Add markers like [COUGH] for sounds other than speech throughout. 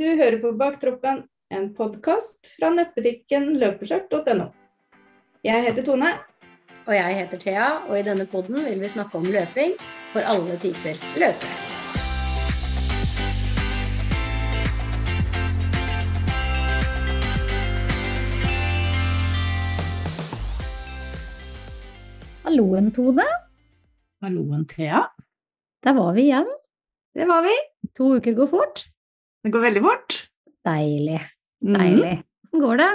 Du hører på Baktroppen, en podkast fra nettbutikken løpeskjørt.no. Jeg heter Tone. Og jeg heter Thea, og i denne podden vil vi snakke om løping for alle typer løpere. Halloen, Tone. Halloen, Thea. Der var vi igjen. Det var vi. To uker går fort. Det går veldig fort. Deilig. Mhm. Deilig. Åssen går det?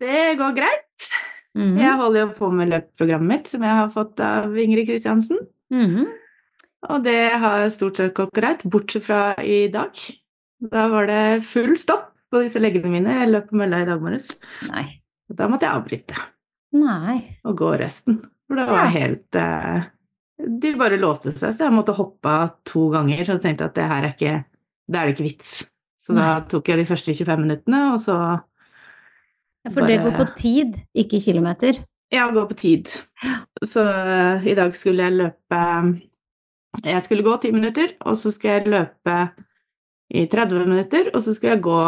Det går greit. Mhm. Jeg holder jo på med løpeprogrammet mitt, som jeg har fått av Ingrid Kristiansen. Mhm. Og det har stort sett gått greit, bortsett fra i dag. Da var det full stopp på disse leggene mine. Jeg løp på mølla i dag morges. Nei. Da måtte jeg avbryte Nei. og gå resten. For det var helt uh, De bare låste seg, så jeg måtte hoppe av to ganger. Så jeg tenkte at det her er ikke Det er det ikke vits. Så da tok jeg de første 25 minuttene, og så Ja, For det går på tid, ikke kilometer. Ja, det går på tid. Så uh, i dag skulle jeg løpe Jeg skulle gå ti minutter, og så skal jeg løpe i 30 minutter, og så skulle jeg gå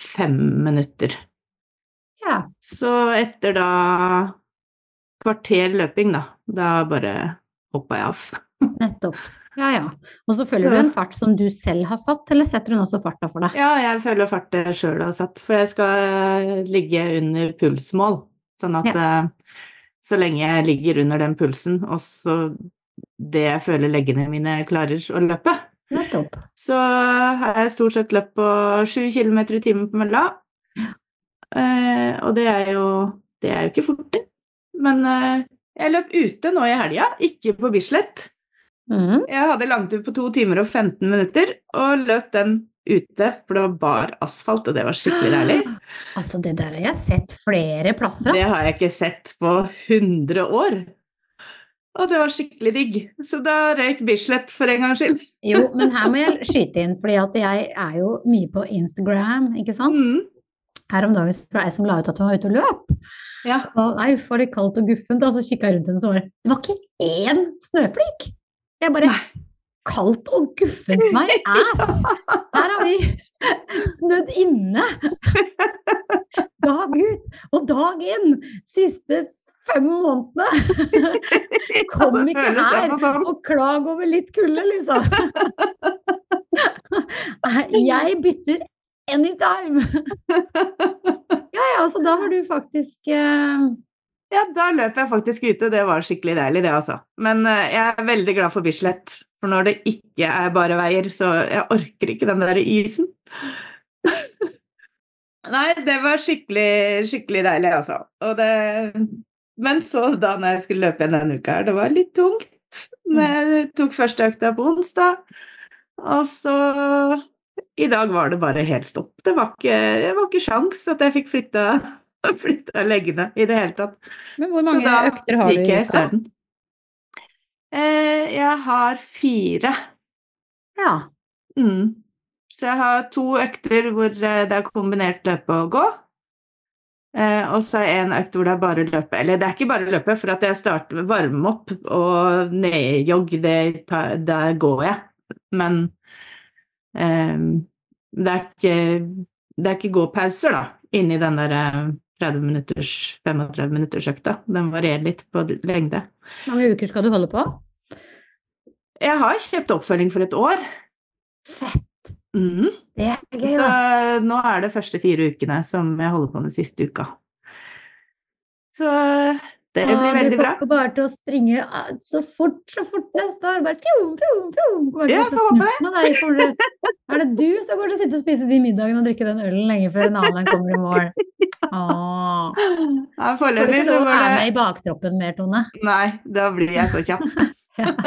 fem minutter. Ja. Så etter da kvarter løping, da, da bare hoppa jeg av. [LAUGHS] Nettopp. Ja, ja. Og så følger Så- du en fart som du selv har satt, eller setter hun også farta for deg? Ja, jeg føler jeg sjøl har satt, for jeg skal eh, ligge under pulsmål. Sånn at ja. så lenge jeg ligger under den pulsen, og så det jeg føler leggene mine klarer å løpe, Nettopp. så har jeg stort sett løpt på sju km i timen på mølla. Eh, og det er jo Det er jo ikke fort, det. Men eh, jeg løp ute nå i helga, ikke på Bislett. Mhm. Jeg hadde langtur på to timer og 15 minutter, og løp den ute, for det var bar asfalt, og det var skikkelig deilig. [GASPS] Altså, det der har jeg sett flere plasser. ass. Det har jeg ikke sett på 100 år. Og det var skikkelig digg. Så da røyk Bislett for en gangs skyld. [LAUGHS] Jo, men her må jeg [LAUGHS] skyte inn, fordi at jeg er jo mye på Instagram, ikke sant? Mm. Her om dagen det ei som la ut at hun var ute og løp. Ja. Og nei, var det kaldt og guffent, og så kikka jeg rundt henne, så var det Det var ikke én snøflik! Jeg bare Nei. Kaldt og guffent, meg [LAUGHS] ass! Her har vi snødd inne! Dag ut og dag inn! Siste fem månedene! [LAUGHS] Kom ikke her sånn. og klag over litt kulde, liksom! Jeg bytter anytime! [LAUGHS] Ja ja, så da har du faktisk eh, Ja, da løp jeg faktisk ute. Det var skikkelig deilig, det, altså. Men eh, jeg er veldig glad for Bislett. For når det ikke er bare veier, så jeg orker ikke den der isen. [LAUGHS] Nei, det var skikkelig, skikkelig deilig, altså. Og det Men så, da når jeg skulle løpe igjen denne uka her, det var litt tungt. Når jeg tok første økta på onsdag, og så I dag var det bare helt stopp. Det var ikke, det var ikke sjans at jeg fikk flytta, [LAUGHS] flytta leggene i det hele tatt. Men hvor mange økter har du i uka? Eh, jeg har fire. Ja. Mm. Så jeg har to økter hvor eh, det er kombinert løpe og gå. Eh, og så er en økt hvor det er bare løpe. Eller det er ikke bare løpe, for at jeg starter med varme opp og nedjogg, der går jeg. Men eh, det er ikke det er ikke gåpauser, da, inni den derre eh, 30 minutters, 35 minutters økta. Den varierer litt på lengde. Hvor mange uker skal du holde på? Jeg har kjøpt oppfølging for et år. Fett! Mm. Det er gøy, Så nå er det første fire ukene som jeg holder på med siste uka. Så det blir veldig bra. Du kommer bare til å springe ah, så fort, så fort neste år. Bare fjom, fjom, fjom. Ja, får håpe det. Du- Er det du som kommer til å sitte og spise de middagene og drikke den ølen lenge før en annen kommer i mål? [LAUGHS] Åh. Ja, Får du Foreløpig ikke så lov å går være med i baktroppen mer, Tone? Nei, da blir jeg så kjapp. Ja. [LAUGHS]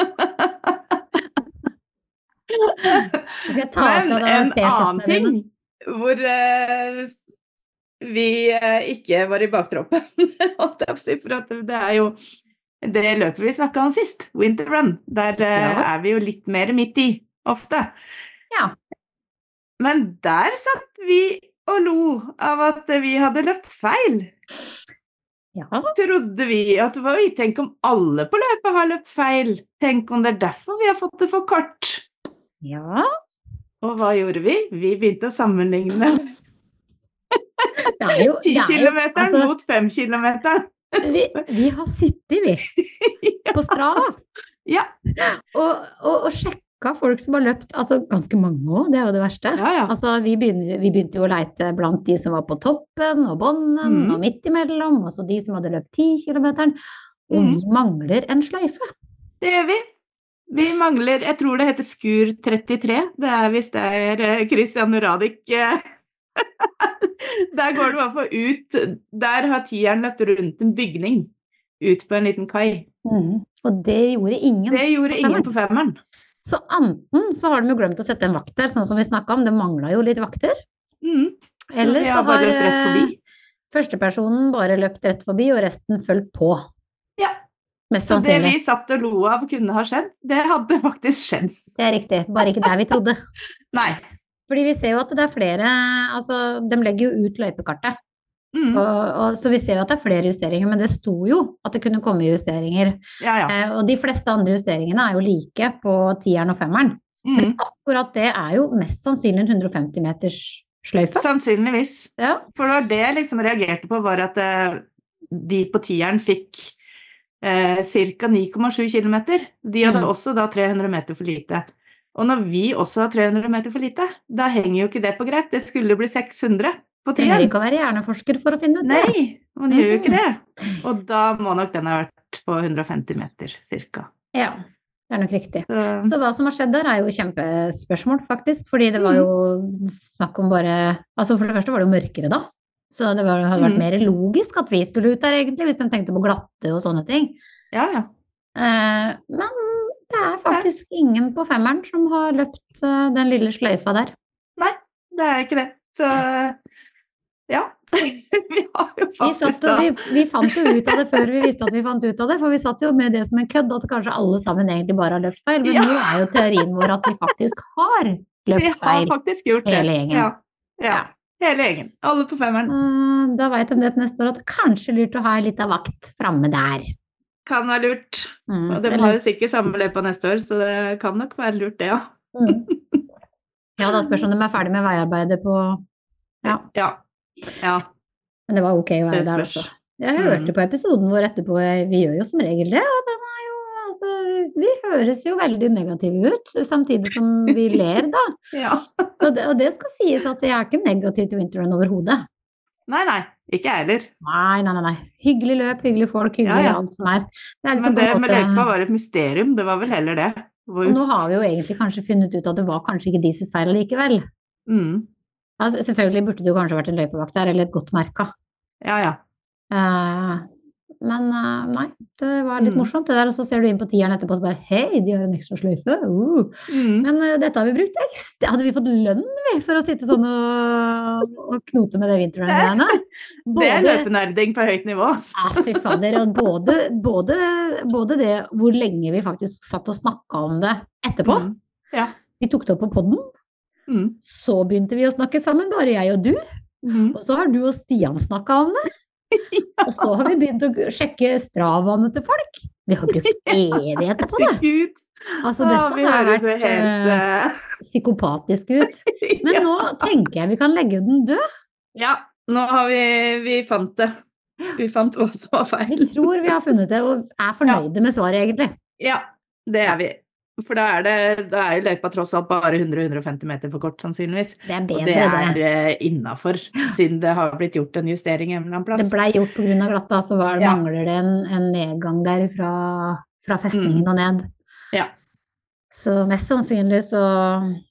Jeg Men en annen ting hvor eh, vi eh, ikke var i baktroppen, [LAUGHS] for at det er jo det løpet vi snakka om sist, Winter Run, der eh, Ja. er vi jo litt mer midt i, ofte. Ja. Men der satt vi og lo av at vi hadde løpt feil. Ja. Trodde vi at oi, tenk om alle på løpet har løpt feil. Tenk om det er derfor vi har fått det for kort. ja. Og hva gjorde vi? Vi begynte å sammenligne Er er 10-kilometeren altså, mot 5-kilometeren. vi, vi har sittet, vi, [LAUGHS] på Strava. Ja. Og, og, og sjekka folk som har løpt, altså ganske mange òg, det er jo det verste. Ja, ja. Altså, vi, begynte, vi begynte jo å leite blant de som var på toppen og bånden mm. og midt imellom, og så de som hadde løpt 10-kilometeren. Og mm. vi mangler en sløyfe. Det gjør vi. Vi mangler Jeg tror det heter Skur 33. Det er hvis det er eh, Christian Radich eh, [LAUGHS] Der går du i hvert fall ut Der har tieren løpt rundt en bygning. Ut på en liten kai. Mm. Og det gjorde ingen. Det gjorde ingen på femmeren. Så enten så har de jo glemt å sette en vakt der, sånn som vi snakka om, det mangla jo litt vakter. Mm. Så Eller så har bare rett forbi. eh, Førstepersonen bare løpt rett forbi, og resten fulgt på. Ja. Mest Så det vi satt og lo av kunne ha skjedd, det hadde [LAUGHS] faktisk skjedd. Det er riktig, bare ikke der vi trodde. [LAUGHS] Nei. Fordi vi ser jo at det er flere Altså, de legger jo ut løypekartet. Mm. Og, og, så vi ser jo at det er flere justeringer, men det sto jo at det kunne komme justeringer. Ja, ja. Eh, og de fleste andre justeringene er jo like på tieren og femmeren. Men Mm. akkurat det er jo mest sannsynlig en 150 meters sløyfe. Sannsynligvis. Ja. For det var det jeg liksom reagerte på, var at eh, de på tieren fikk eh, ca. 9,7 km. De hadde Mm. også da 300 meter for lite. Og når vi også har 300 meter for lite, da henger jo ikke det på greip. Det skulle bli 600 på Trenger tieren. ikke å være hjerneforsker for å finne ut det. Nei, man gjør jo ikke det. Og da må nok den ha vært på 150 meter ca. Ja, det er nok riktig. Så, Så hva som har skjedd der, er jo kjempespørsmål, faktisk. Fordi det var Mm. jo snakk om bare Altså, for det første var det jo mørkere da. Så det var, hadde vært Mm. mer logisk at vi skulle ut der, egentlig, hvis de tenkte på glatte og sånne ting. ja, ja. Eh, men det er faktisk ingen på femmeren som har løpt eh, den lille sløyfa der. Nei, Det er ikke det. Så ja. [LAUGHS] vi har jo faktisk og, vi, vi fant jo ut av det før vi visste at vi fant ut av det, for vi satt jo med det som en kødd, at kanskje alle sammen egentlig bare har løpt feil. Men Ja. nå er jo teorien vår at vi faktisk har Vi løpt har feil. faktisk gjort det. Hele gjengen. Ja. ja. Hele gjengen. Alle på femmeren. Eh, Da veit de det til neste år at kanskje lurt å ha ei lita vakt framme der. Kan være lurt. Mm, Og de har jo sikkert samme løypa neste år, så det kan nok være lurt, det, ja. mm. [LAUGHS] Ja, da spørs om de er ferdig med veiarbeidet på Ja. Ja. ja. Men det var ok å være der altså. Jeg hørte Mm. på episoden vår etterpå, vi gjør jo som regel det, og den er jo altså Vi høres jo veldig negative ut, samtidig som vi ler, da. [LAUGHS] ja. Og det, og det skal sies at jeg er ikke negativ til vinteren overhodet. Nei, nei. Ikke jeg heller. Nei, nei, nei, nei. Hyggelig løp, hyggelige folk, hyggelig Ja, ja. alt som er. Det er liksom Men det måte... med løypa var et mysterium. Det var vel heller det. Hvor, Og nå har vi jo egentlig kanskje funnet ut at det var kanskje ikke deres feil likevel. mm. Altså, selvfølgelig burde det jo kanskje vært en løypevakt der, eller et godt merka. Ja, ja. Eh, men uh, nei, det var litt Mm. morsomt det der. Og så ser du inn på tieren etterpå og så bare Hei, de har en ekstra sløyfe! Uh. Mm. Men uh, dette har vi brukt ekstra Hadde vi fått lønn, vi, for å sitte sånn og, og knote med det vintergreiene? [LAUGHS] Det er løpenerding på høyt nivå. altså. Ja, fy fader. Og både, både, både det hvor lenge vi faktisk satt og snakka om det etterpå. Mm. Ja. Vi tok det opp på podden. Mm. Så begynte vi å snakke sammen, bare jeg og du. Mm. Og så har du og Stian snakka om det. [LAUGHS] Og så har vi begynt å sjekke stravaene til folk. Vi har brukt [LAUGHS] evigheter på det. Altså, dette har vært helt eh, [LAUGHS] psykopatisk ut. Men ja. nå tenker jeg vi kan legge den død. ja, nå har vi Vi fant det. Vi fant hva som var feil. Vi tror vi har funnet det, og er fornøyde med svaret, egentlig. Ja, det er vi. For da er, det, da er løypa tross alt bare 100-150 meter for kort, sannsynligvis. Det er Og bedre, det er det. eh, innafor, siden det har blitt gjort en justering en eller annen Det plass. blei gjort pga. glatta, så var, Ja. mangler det en, en nedgang der fra, fra festningen Mm. og ned. Ja. Så mest sannsynlig så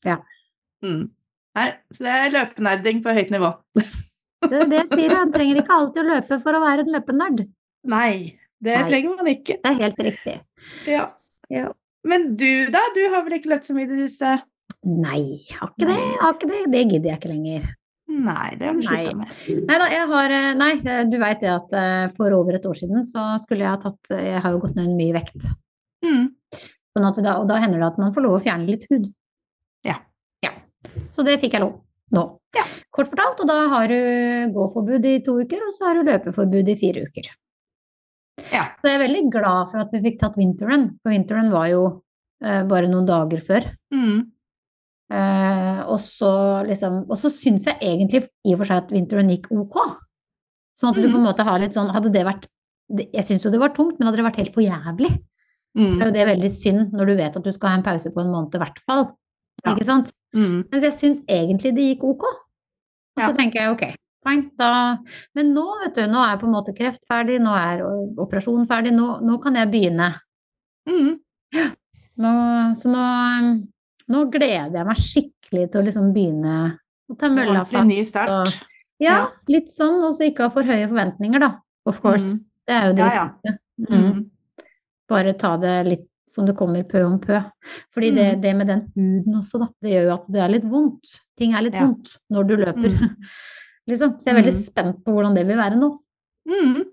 ja. Mm. Nei, så det er løpenerding på høyt nivå. [LAUGHS] Det, det sier jeg. En trenger ikke alltid å løpe for å være en løpenerd. Nei, det Nei. trenger man ikke. Det er helt riktig. Ja. Ja. Men du da? Du har vel ikke løpt så mye i det siste? Nei, har ikke det. Har ikke det. Det gidder jeg ikke lenger. Nei, det har du slutta med. Nei da, jeg har eh, Nei, eh, du veit det at eh, for over et år siden så skulle jeg ha tatt Jeg har jo gått ned mye vekt. Mm. Sånn da, og da hender det at man får lov å fjerne litt hud. Ja. ja. Så det fikk jeg lov nå. Ja. Kort fortalt, og da har du gåforbud i to uker, og så har du løpeforbud i fire uker. Ja. Så jeg er veldig glad for at vi fikk tatt vinterrun, for vinterrun var jo eh, bare noen dager før. Mm. Eh, og så liksom Og så syns jeg egentlig i og for seg at vinteren gikk ok. Sånn at du på en måte har litt sånn Hadde det vært Jeg syns jo det var tungt, men hadde det vært helt for jævlig, så er Mm. jo det veldig synd når du vet at du skal ha en pause på en måned i hvert fall. Ja. Ikke sant? Mm. Mens jeg syns egentlig det gikk ok. Og så Ja. tenker jeg ok, fine, da Men nå, vet du, nå er på en måte kreft ferdig, nå er operasjonen ferdig, nå, nå kan jeg begynne. Mm. Nå, så nå, nå gleder jeg meg skikkelig til å liksom begynne å ta mølla fatt. ny start. Ja, Ja. litt sånn, og så ikke ha for høye forventninger, da. Of course. Mm. Det er jo det Ja, ja. Mm. Mm. Bare ta det litt som det kommer pø om pø. Fordi det, Mm. det med den huden også, da, det gjør jo at det er litt vondt. Ting er litt Ja. vondt når du løper. Mm. [LAUGHS] liksom. Så jeg er veldig Mm. spent på hvordan det vil være nå. Mm.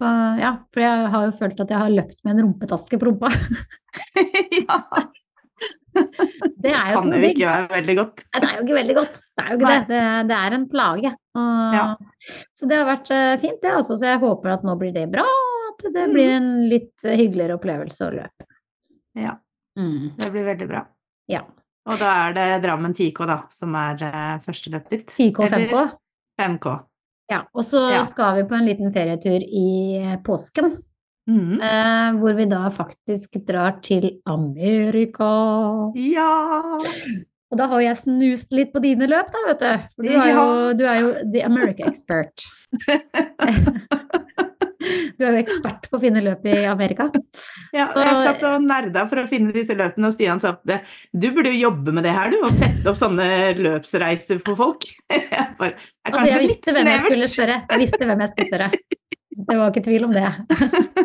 Uh, ja, for jeg har jo følt at jeg har løpt med en rumpetaske på rumpa. [LAUGHS] ja, [LAUGHS] Det er jo kan jo ikke være veldig godt. Nei, det er jo ikke veldig godt. Det er jo ikke det. Det, er- det er en plage. Og, Ja. Så det har vært eh, fint, det. Altså. Så jeg håper at nå blir det bra, og at det Mm. blir en litt hyggeligere opplevelse å løpe. Ja, Mm. det blir veldig bra. Ja. Og da er det Drammen 10K, da, som er eh, første løp ditt. 10K og 5K. 5K. Ja. Og så Ja. skal vi på en liten ferietur i påsken, Mm. eh, hvor vi da faktisk drar til Amerika. Ja! Og da har jeg snust litt på dine løp, da, vet du. For du er jo, du er jo the America expert. [LAUGHS] Du er jo ekspert på å finne løp i Amerika. Ja, og jeg satt og nerda for å finne disse løpene, og Stian sa at du burde jo jobbe med det her, du, og sette opp sånne løpsreiser for folk. [LAUGHS] Jeg bare, det er Altså, jeg visste hvem jeg skulle spørre. Jeg visste hvem jeg skulle spørre. Det var ikke tvil om det.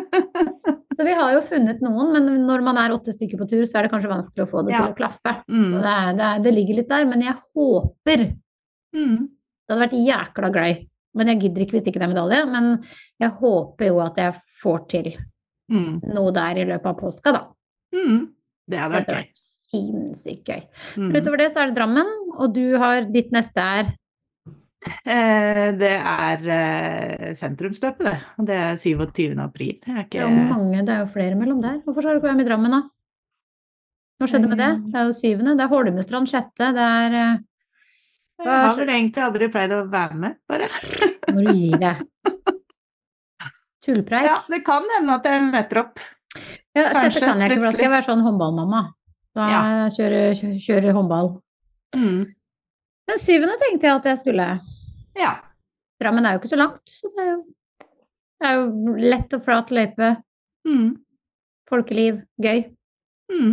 [LAUGHS] Så vi har jo funnet noen, men når man er åtte stykker på tur, så er det kanskje vanskelig å få det Ja. til å klaffe. Mm. Så det, er, det, er, det ligger litt der, men jeg håper Mm. Det hadde vært jækla gøy. Men jeg gidder ikke hvis ikke det er medalje. Men jeg håper jo at jeg får til Mm. noe der i løpet av påska, da. Mm. Det hadde vært gøy. sinnssykt gøy. Mm. Utover det så er det Drammen, og du har ditt neste er Eh, det er eh, sentrumsløpet, det. Det er 27. april. Det er Det er jo mange, det er jo flere mellom der. Hvorfor skal du ikke være med i Drammen, da? Hva skjedde med det? Mm. Det er jo syvende. Det er Holmestrand sjette. Det er eh, Jeg har vel egentlig aldri pleid å være med, bare. Når du gir deg. Tullpreik. Ja, det kan hende at jeg møter opp. Ja, Kanskje, dette kan jeg ikke, for da skal jeg være sånn håndballmamma. Da Ja. kjører, kjøre, kjøre håndball. Mm. Men syvende tenkte jeg at jeg skulle. Ja. Drammen er jo ikke så langt, så det er jo, det er jo lett og flat løype. Mm. Folkeliv, gøy. Mm.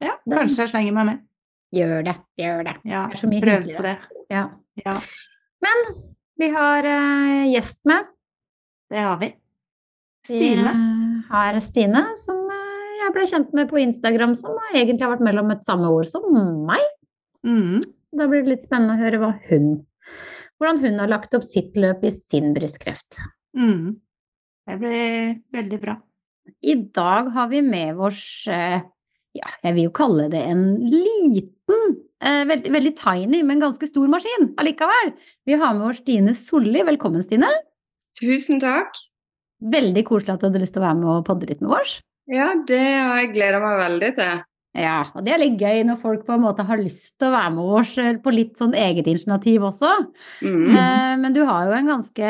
Ja, kanskje jeg slenger meg med. Gjør det, gjør det. Ja, Det er så mye prøv på det. Ja. Ja, Men vi har uh, gjest med. det har vi. Stine. Vi har Stine, som eh, jeg ble kjent med på Instagram, som egentlig har vært mellom et samme ord som meg. Mm. Da blir det litt spennende å høre hva hun hvordan hun har lagt opp sitt løp i sin brystkreft. Mm. Det blir veldig bra. I dag har vi med oss eh, ja, jeg vil jo kalle det en liten, eh, veldig, veldig tiny, men ganske stor maskin allikevel. Vi har med oss Stine Solli. Velkommen, Stine. Tusen takk. Veldig koselig at du hadde lyst til å være med og podde litt med oss. Ja, det har jeg gleda meg veldig til. Ja, og det er litt gøy når folk på en måte har lyst til å være med oss eh, på litt sånn eget initiativ også. Mm. Eh, Men du har jo en ganske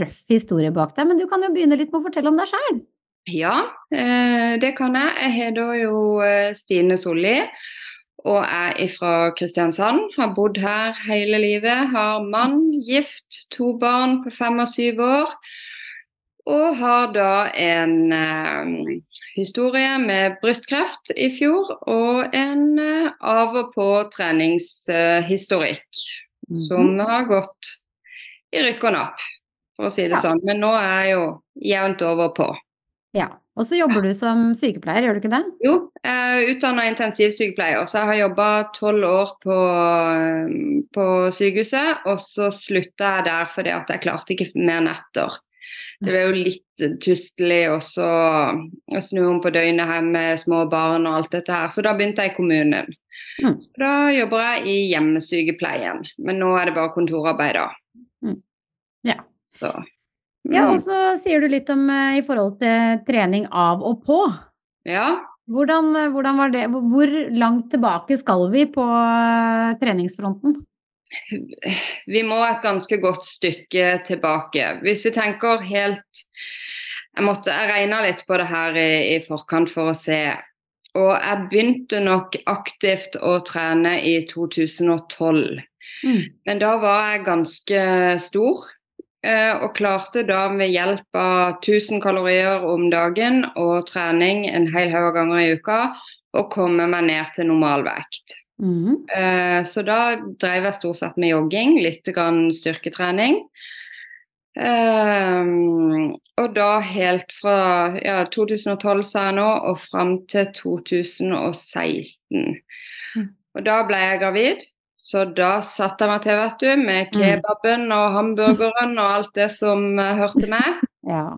røff historie bak deg, men du kan jo begynne litt med å fortelle om deg sjøl. Ja, eh, det kan jeg. Jeg heter jo eh, Stine Solli og er fra Kristiansand. Har bodd her hele livet. Har mann, gift, to barn på fem og syv år. Og har da en eh, historie med brystkreft i fjor og en eh, av og på treningshistorikk som har gått i rykk og napp, for å si det Ja. sånn. Men nå er jeg jo jevnt over på. Ja. Og så jobber du som sykepleier, gjør du ikke det? Jo, er utdanna intensivsykepleier, så jeg har jobba tolv år på, på sykehuset. Og så slutta jeg der fordi at jeg klarte ikke mer netter. Det ble jo litt tustelig også å snu om på døgnet her med små barn og alt dette her, så da begynte jeg i kommunen. Mm. Så da jobber jeg i hjemmesykepleien, men nå er det bare kontorarbeid, da. Mm. Ja. Så Ja, mm. og så sier du litt om eh, i forhold til trening av og på. Ja, Hvordan, hvordan var det? Hvor- langt tilbake skal vi på eh, treningsfronten? Vi må et ganske godt stykke tilbake. Hvis vi tenker helt Jeg måtte, regna litt på det her i, i forkant for å se. Og jeg begynte nok aktivt å trene i 2012. Mm. Men da var jeg ganske stor. Eh, Og klarte da ved hjelp av 1000 kalorier om dagen og trening en hel haug ganger i uka å komme meg ned til normalvekt. Mm. Så da drev jeg stort sett med jogging, litt grann styrketrening. Eh, og da helt fra ja, 2012 sa jeg nå, og fram til 2016. Mm. Og da ble jeg gravid, så da satte jeg meg til, vet du, med kebaben og hamburgeren og alt det som eh, hørte med. [LAUGHS] Ja.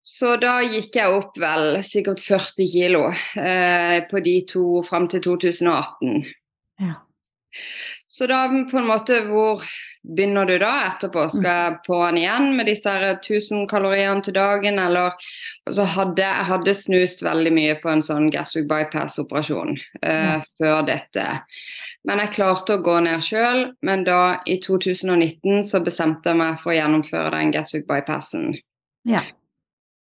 Så da gikk jeg opp vel sikkert 40 kilo eh, på de to fram til 2018. Ja. Så da på en måte hvor begynner du da etterpå? Skal jeg på'n igjen med disse her 1000 kaloriene til dagen, eller så hadde jeg hadde snust veldig mye på en sånn gastric bypass-operasjon eh, før dette. Men jeg klarte å gå ned sjøl, men da i 2019 så bestemte jeg meg for å gjennomføre den gastric bypassen. Ja.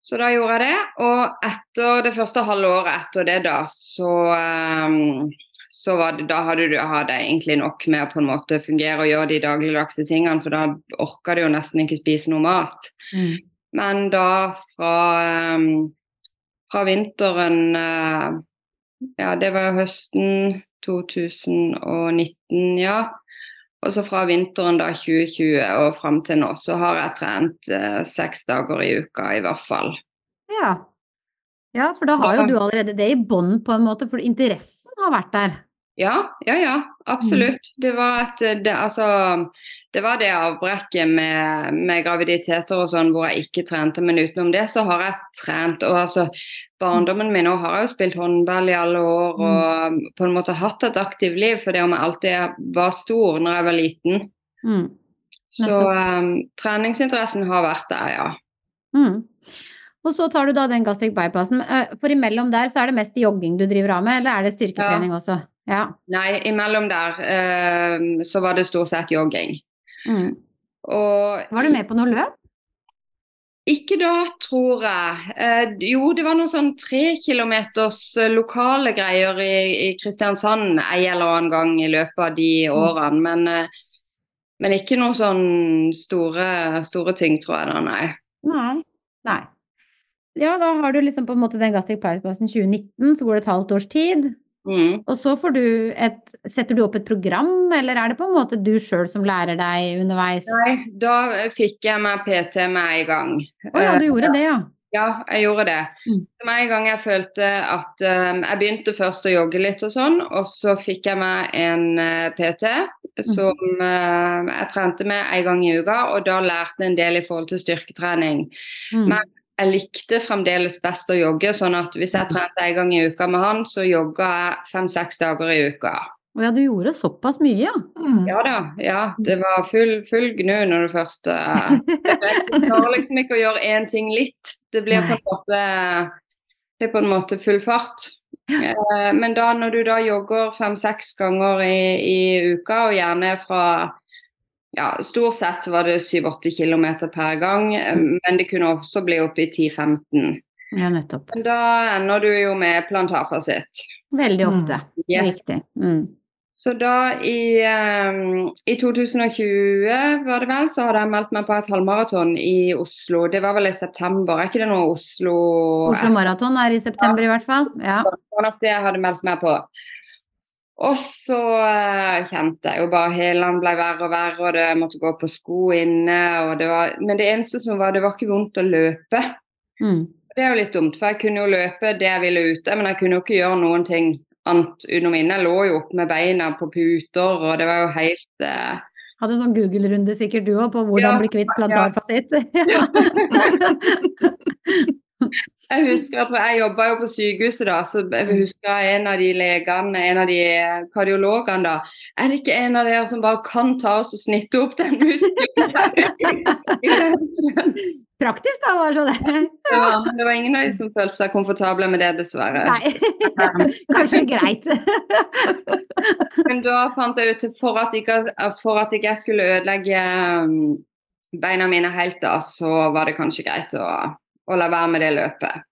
Så da gjorde jeg det, og etter det første halve året etter det, da, så, ehm, så var da hadde du hadde egentlig nok med å på en måte fungere og gjøre de dagligdagse tingene, for da orka du jo nesten ikke spise noe mat. Mm. Men da fra, ehm, fra vinteren eh, Ja, det var jo høsten 2019, ja. Og så fra vinteren da 2020 og fram til nå, så har jeg trent eh, seks dager i uka i hvert fall. ja. Ja, for da har jo du allerede det i bånn på en måte, for interessen har vært der. Ja, ja, ja, absolutt. Det var et det, altså, det var det avbrekket med, med graviditeter og sånn hvor jeg ikke trente, men utenom det så har jeg trent. Og altså, barndommen min nå har jeg jo spilt håndball i alle år og på en måte hatt et aktivt liv for det om jeg alltid var stor når jeg var liten. Mm. Så um, treningsinteressen har vært der, ja. Mm. Og så tar du da den gastric bypassen. Eh, For imellom der så er det mest jogging du driver av med, eller er det styrketrening også? Ja. Nei, imellom der uh, så var det stort sett jogging. Mm. Og Var du med på noe løp? Ikke da, tror jeg. Eh, jo, det var noen sånn tre kilometers eh, lokale greier i, i Kristiansand en eller annen gang i løpet av de årene. Men, eh, men ikke noen sånn store, store ting, tror jeg da, nei. Nei. Nei. Ja, da har du liksom på en måte den gastric bypassen 2019, så går det et halvt års tid. Mm. Og så får du et Setter du opp et program, eller er det på en måte du sjøl som lærer deg underveis? Nei, da fikk jeg meg PT med en gang. Å ja, du gjorde det, ja. Ja, jeg gjorde det. Mm. Med en gang jeg følte at um, Jeg begynte først å jogge litt og sånn, og så fikk jeg meg en uh, PT som uh, jeg trente med en gang i uka, og da lærte jeg en del i forhold til styrketrening. Mm. Men jeg likte fremdeles best å jogge, sånn at hvis jeg trente en gang i uka med han, så jogga jeg fem-seks dager i uka. Å ja, du gjorde såpass mye, ja. Mm. Ja da, ja. Det var full, full gnu når du først uh, Jeg klarer liksom ikke å gjøre én ting litt. Det blir på en måte, det er på en måte full fart. Eh, men da når du da jogger fem-seks ganger i, i uka, og gjerne fra ja, Stort sett så var det 7-8 km per gang, eh, men det kunne også bli opp i 10-15. Ja, nettopp. Men da ender du jo med plantarfasitt. Veldig Mm. ofte. Yes. Riktig. Mm. Så da i, um, i 2020 var det vel, så hadde jeg meldt meg på et halvmaraton i Oslo. Det var vel i september, er ikke det noe Oslo Oslo Maraton er i september i hvert fall. Ja. Det var nok det jeg hadde meldt meg på. Og så eh, kjente jeg jo bare hælene ble verre og verre, og det jeg måtte gå på sko inne. Det var, men det eneste som var, det var ikke vondt å løpe. Mm. Det er jo litt dumt, for jeg kunne jo løpe det jeg ville ute, men jeg kunne jo ikke gjøre noen ting annet utenom inne. Jeg lå jo opp med beina på puter, og det var jo helt eh, Hadde en sånn Google-runde sikkert du òg, på hvordan Ja, bli kvitt plantarfasitt. [LAUGHS] [LAUGHS] [LAUGHS] Jeg husker at Jeg jobba jo på sykehuset da, så jeg husker en av de legene, en av de kardiologene da. Er det ikke en av dere som bare kan ta oss og snitte opp den muskelen? [LAUGHS] Praktisk, da, var det. Det men det var ingen av de som følte seg komfortable med det, dessverre. Nei. [LAUGHS] Kanskje greit. [LAUGHS] Men da fant jeg ut for at ikke, for at ikke jeg skulle ødelegge um, beina mine helt da, så var det kanskje greit å å la være med det løpet.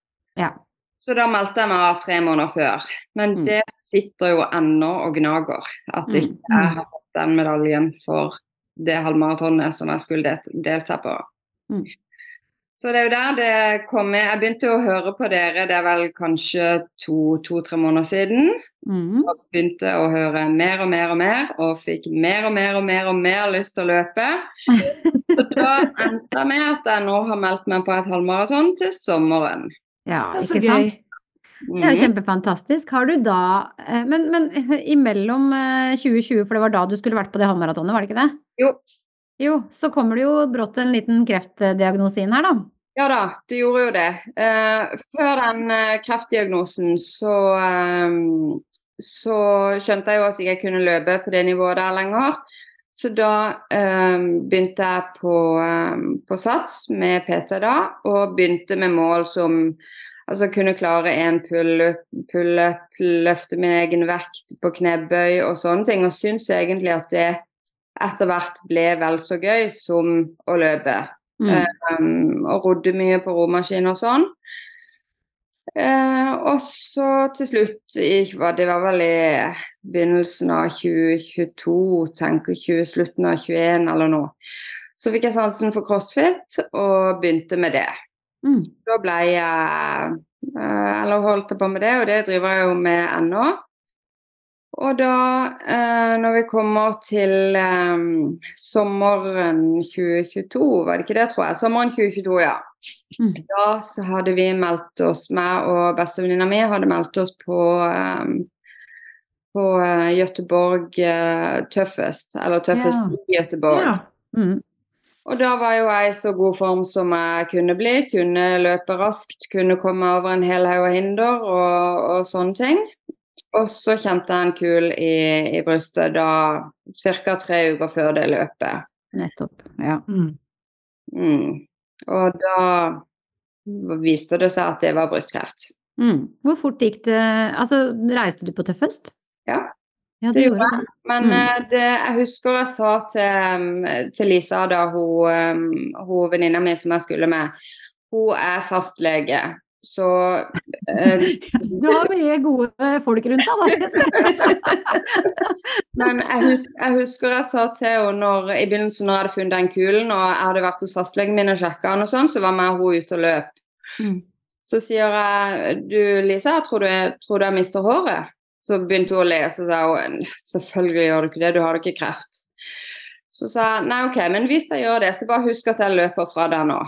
Ja. Så da meldte jeg meg av tre måneder før. Men Mm. det sitter jo ennå og gnager. At jeg ikke jeg har fått den medaljen for det halvmaratonet som jeg skulle delta på. Mm. Så det er jo der det kommer Jeg begynte å høre på dere, det er vel kanskje to-tre måneder siden. Mm. Og begynte å høre mer og mer og mer, og fikk mer og mer og mer og mer lyst til å løpe. [LAUGHS] Så da endte det med at jeg nå har meldt meg på et halvmaraton til sommeren. Ja, Det ikke sant? Det er jo Mhm. kjempefantastisk. Har du da eh, Men, men imellom eh, 2020, for det var da du skulle vært på det halvmaratonet, var det ikke det? Jo. Jo, så kommer det jo brått en liten kreftdiagnose inn her, da. Ja da, det gjorde jo det. Eh, før den eh, kreftdiagnosen så, eh, så skjønte jeg jo at jeg kunne løpe på det nivået der lenger. Så da eh, begynte jeg på, eh, på SATS med PT da, og begynte med mål som altså kunne klare en pull-up, pull løfte min egen vekt på knebøy og sånne ting. Og syns egentlig at det etter hvert ble vel så gøy som å løpe. Mm. Um, og rodde mye på romaskin og sånn. Eh, og så til slutt, det var vel i begynnelsen av 2022, tenker 20, slutten av 21 eller noe, så fikk jeg sansen for crossfit og begynte med det. Mm. Da ble jeg eh, Eller holdt jeg på med det, og det driver jeg jo med ennå. Og da, eh, når vi kommer til eh, sommeren 2022, var det ikke det, tror jeg? Sommeren 2022, ja. Mm. Da så hadde vi meldt oss, meg og bestevenninna mi hadde meldt oss på eh, på eh, Göteborg eh, Tøffest, eller Tøffest Ja. i Göteborg. Ja. Mm. Og da var jo jeg i så god form som jeg kunne bli. Kunne løpe raskt, kunne komme over en hel haug av hinder og, og sånne ting. Og så kjente jeg en kul i, i brystet da ca. tre uker før det løpet. Nettopp. Ja. Mm. Mm. Og da viste det seg at det var brystkreft. Mm. Hvor fort gikk det Altså, reiste du på tøffest? Ja. Ja, Det det gjorde jeg. det. Men Mm. eh, det, jeg husker jeg sa til, um, til Lisa, da hun, um, hun venninna mi som jeg skulle med, hun er fastlege. Så eh, [LAUGHS] Du har mye gode folk rundt deg, da. [LAUGHS] Men jeg, husker, jeg husker jeg sa til henne når, i begynnelsen når jeg hadde funnet den kulen, og jeg hadde vært hos fastlegen min og sjekka den og sånn, så var meg og hun ute og løp. Mm. Så sier jeg du Lisa, jeg tror du jeg, tror du jeg mister håret? Så begynte hun å le, så sa hun selvfølgelig gjør du ikke det, du har ikke kreft. Så sa jeg nei, OK, men hvis jeg gjør det, så bare husk at jeg løper fra deg nå.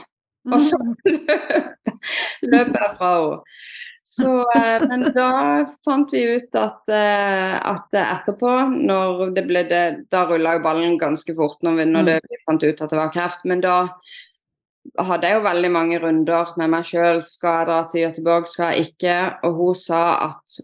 Og så løper jeg fra henne. Så, eh, men da fant vi ut at, eh, at etterpå, når det ble det, da rulla jo ballen ganske fort når vi, når det, vi fant ut at det var kreft. Men da hadde jeg jo veldig mange runder med meg sjøl. Skal jeg dra til Göteborg, skal jeg ikke? Og hun sa at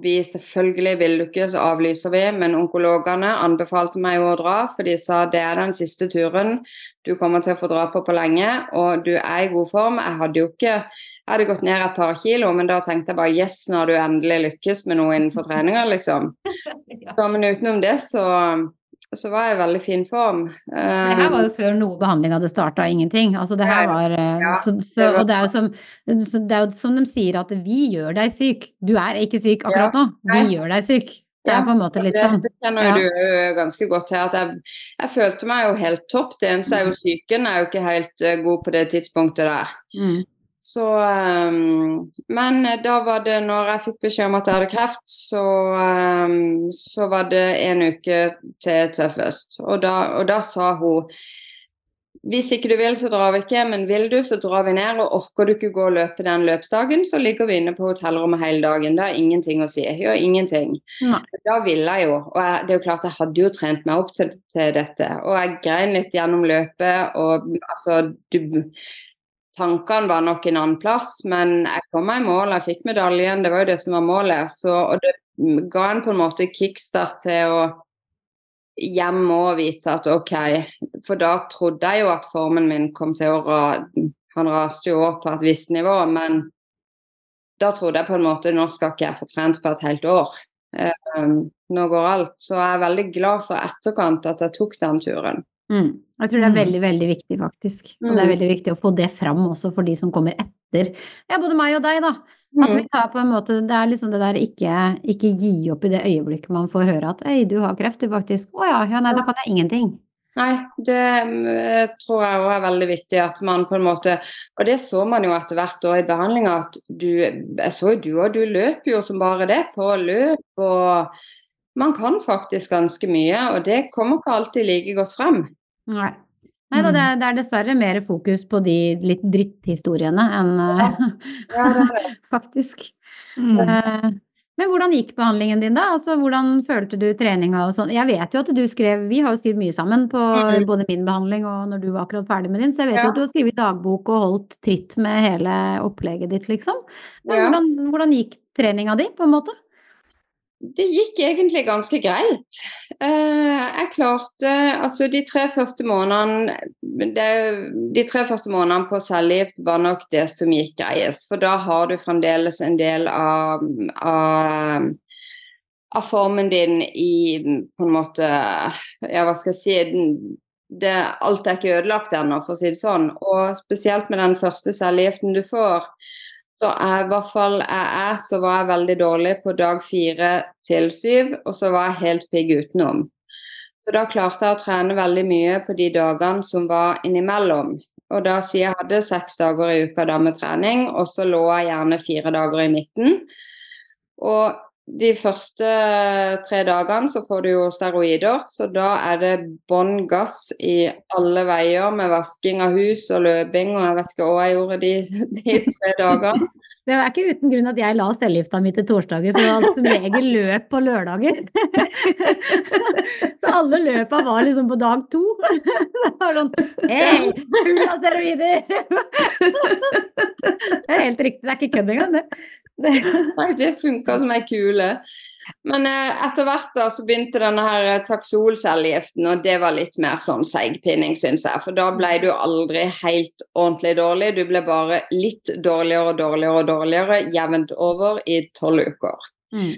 vi selvfølgelig vil du ikke, så avlyser vi. Men onkologene anbefalte meg å dra, for de sa det er den siste turen du kommer til å få dra på på lenge, og du er i god form. Jeg hadde jo ikke jeg hadde gått ned et par kilo, men da tenkte jeg bare yes, nå har du endelig lykkes med noe innenfor treninga, liksom. [LAUGHS] Så, men utenom det så, så var jeg i veldig fin form. Det her var jo før noe behandling hadde starta, ingenting. Altså det her var, eh, Ja, så, så, Og det er, jo som, det er jo som de sier, at vi gjør deg syk. Du er ikke syk akkurat nå, vi Nei. gjør deg syk. Det er på en måte litt sånn. det kjenner Ja. du jo ganske godt til. at jeg, jeg følte meg jo helt topp. Det eneste er jo psyken er jo ikke helt eh, god på det tidspunktet der. Mm. Så um, Men da var det, når jeg fikk beskjed om at jeg hadde kreft, så, um, så var det en uke til tøffest. Og da, og da sa hun hvis ikke du vil, så drar vi ikke, men vil du, så drar vi ned. Og orker du ikke gå og løpe den løpsdagen, så ligger vi inne på hotellrommet hele dagen. Det har ingenting å si. Jeg gjør ingenting. Nei. Da ville jeg jo. Og jeg, det er jo klart jeg hadde jo trent meg opp til, til dette. Og jeg grein litt gjennom løpet, og altså du tankene var nok en annen plass, men jeg kom meg i mål. Jeg fikk medaljen, det var jo det som var målet. Så, og det ga en på en måte kickstart til å hjemme og vite at OK For da trodde jeg jo at formen min kom til å Han raste jo opp på et visst nivå, men da trodde jeg på en måte nå skal ikke jeg få trent på et helt år. Um, nå går alt. Så jeg er veldig glad for etterkant at jeg tok den turen. Mm. Jeg tror det er Mm. veldig, veldig viktig, faktisk. Og det er Mm. veldig viktig å få det fram også for de som kommer etter. Ja, både meg og deg, da. At vi Mm. tar på en måte Det er liksom det der ikke, ikke gi opp i det øyeblikket man får høre at Øy, du har kreft, du faktisk. Å ja, ja, nei, da kan jeg ingenting. Nei, det mm, tror jeg òg er veldig viktig at man på en måte Og det så man jo etter hvert år i behandlinga, at du Jeg så jo du og du løper jo som bare det på løp, og man kan faktisk ganske mye, og det kommer ikke alltid like godt frem. Nei. Nei da, det det er dessverre mer fokus på de litt dritthistoriene enn ja. Ja, det det. [LAUGHS] faktisk. Mm. Eh, Men hvordan gikk behandlingen din da? Altså, hvordan følte du treninga og sånn? Jeg vet jo at du skrev, vi har jo skrevet mye sammen på mm. både min behandling og når du var akkurat ferdig med din, så jeg vet Ja. jo at du har skrevet dagbok og holdt tritt med hele opplegget ditt, liksom. Men Ja. hvordan, hvordan gikk treninga di, på en måte? Det gikk egentlig ganske greit. Eh, jeg klarte Altså, de tre første månedene De tre første månedene på cellegift var nok det som gikk greiest. For da har du fremdeles en del av, av, av formen din i på en måte Ja, hva skal jeg si det, Alt er ikke ødelagt ennå, for å si det sånn. Og spesielt med den første cellegiften du får, så jeg, i hvert fall jeg så var jeg veldig dårlig på dag fire til syv, og så var jeg helt pigg utenom. Så da klarte jeg å trene veldig mye på de dagene som var innimellom. Og da sier jeg hadde seks dager i uka da med trening, og så lå jeg gjerne fire dager i midten. Og de første tre dagene så får du jo steroider, så da er det bånn gass i alle veier med vasking av hus og løping, og jeg vet ikke hva jeg gjorde de, de tre dagene. [LAUGHS] Det er ikke uten grunn at jeg la cellegifta mi til torsdager, for det var som regel løp på lørdager. [LAUGHS] Så alle løpa var liksom på dag to. [LAUGHS] Det sånn Hei, full av steroider! Det er helt riktig, det er ikke kødd engang, det. Det. [LAUGHS] Det funka som ei kule. Men eh, etter hvert da så begynte denne her taksolcellegiften, og det var litt mer sånn seigpining, syns jeg. For da ble du aldri helt ordentlig dårlig, du ble bare litt dårligere og dårligere og dårligere jevnt over i tolv uker. Mm.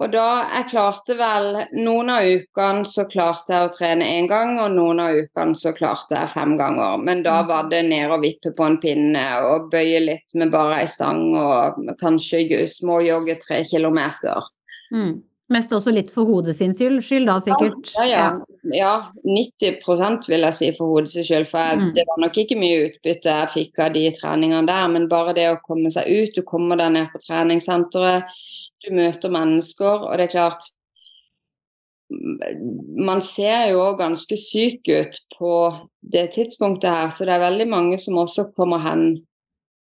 Og da jeg klarte vel Noen av ukene så klarte jeg å trene én gang, og noen av ukene så klarte jeg fem ganger. Men da var det ned og vippe på en pinne og bøye litt med bare ei stang og kanskje småjogge tre kilometer. Mm. Mest også litt for hodet sin skyld, da, sikkert. Ja, ja. ja 90 vil jeg si for hodets skyld. For jeg, Mm. det var nok ikke mye utbytte jeg fikk av de treningene der, men bare det å komme seg ut, du kommer deg ned på treningssenteret, du møter mennesker, og det er klart man ser jo òg ganske syk ut på det tidspunktet her, så det er veldig mange som også kommer hen.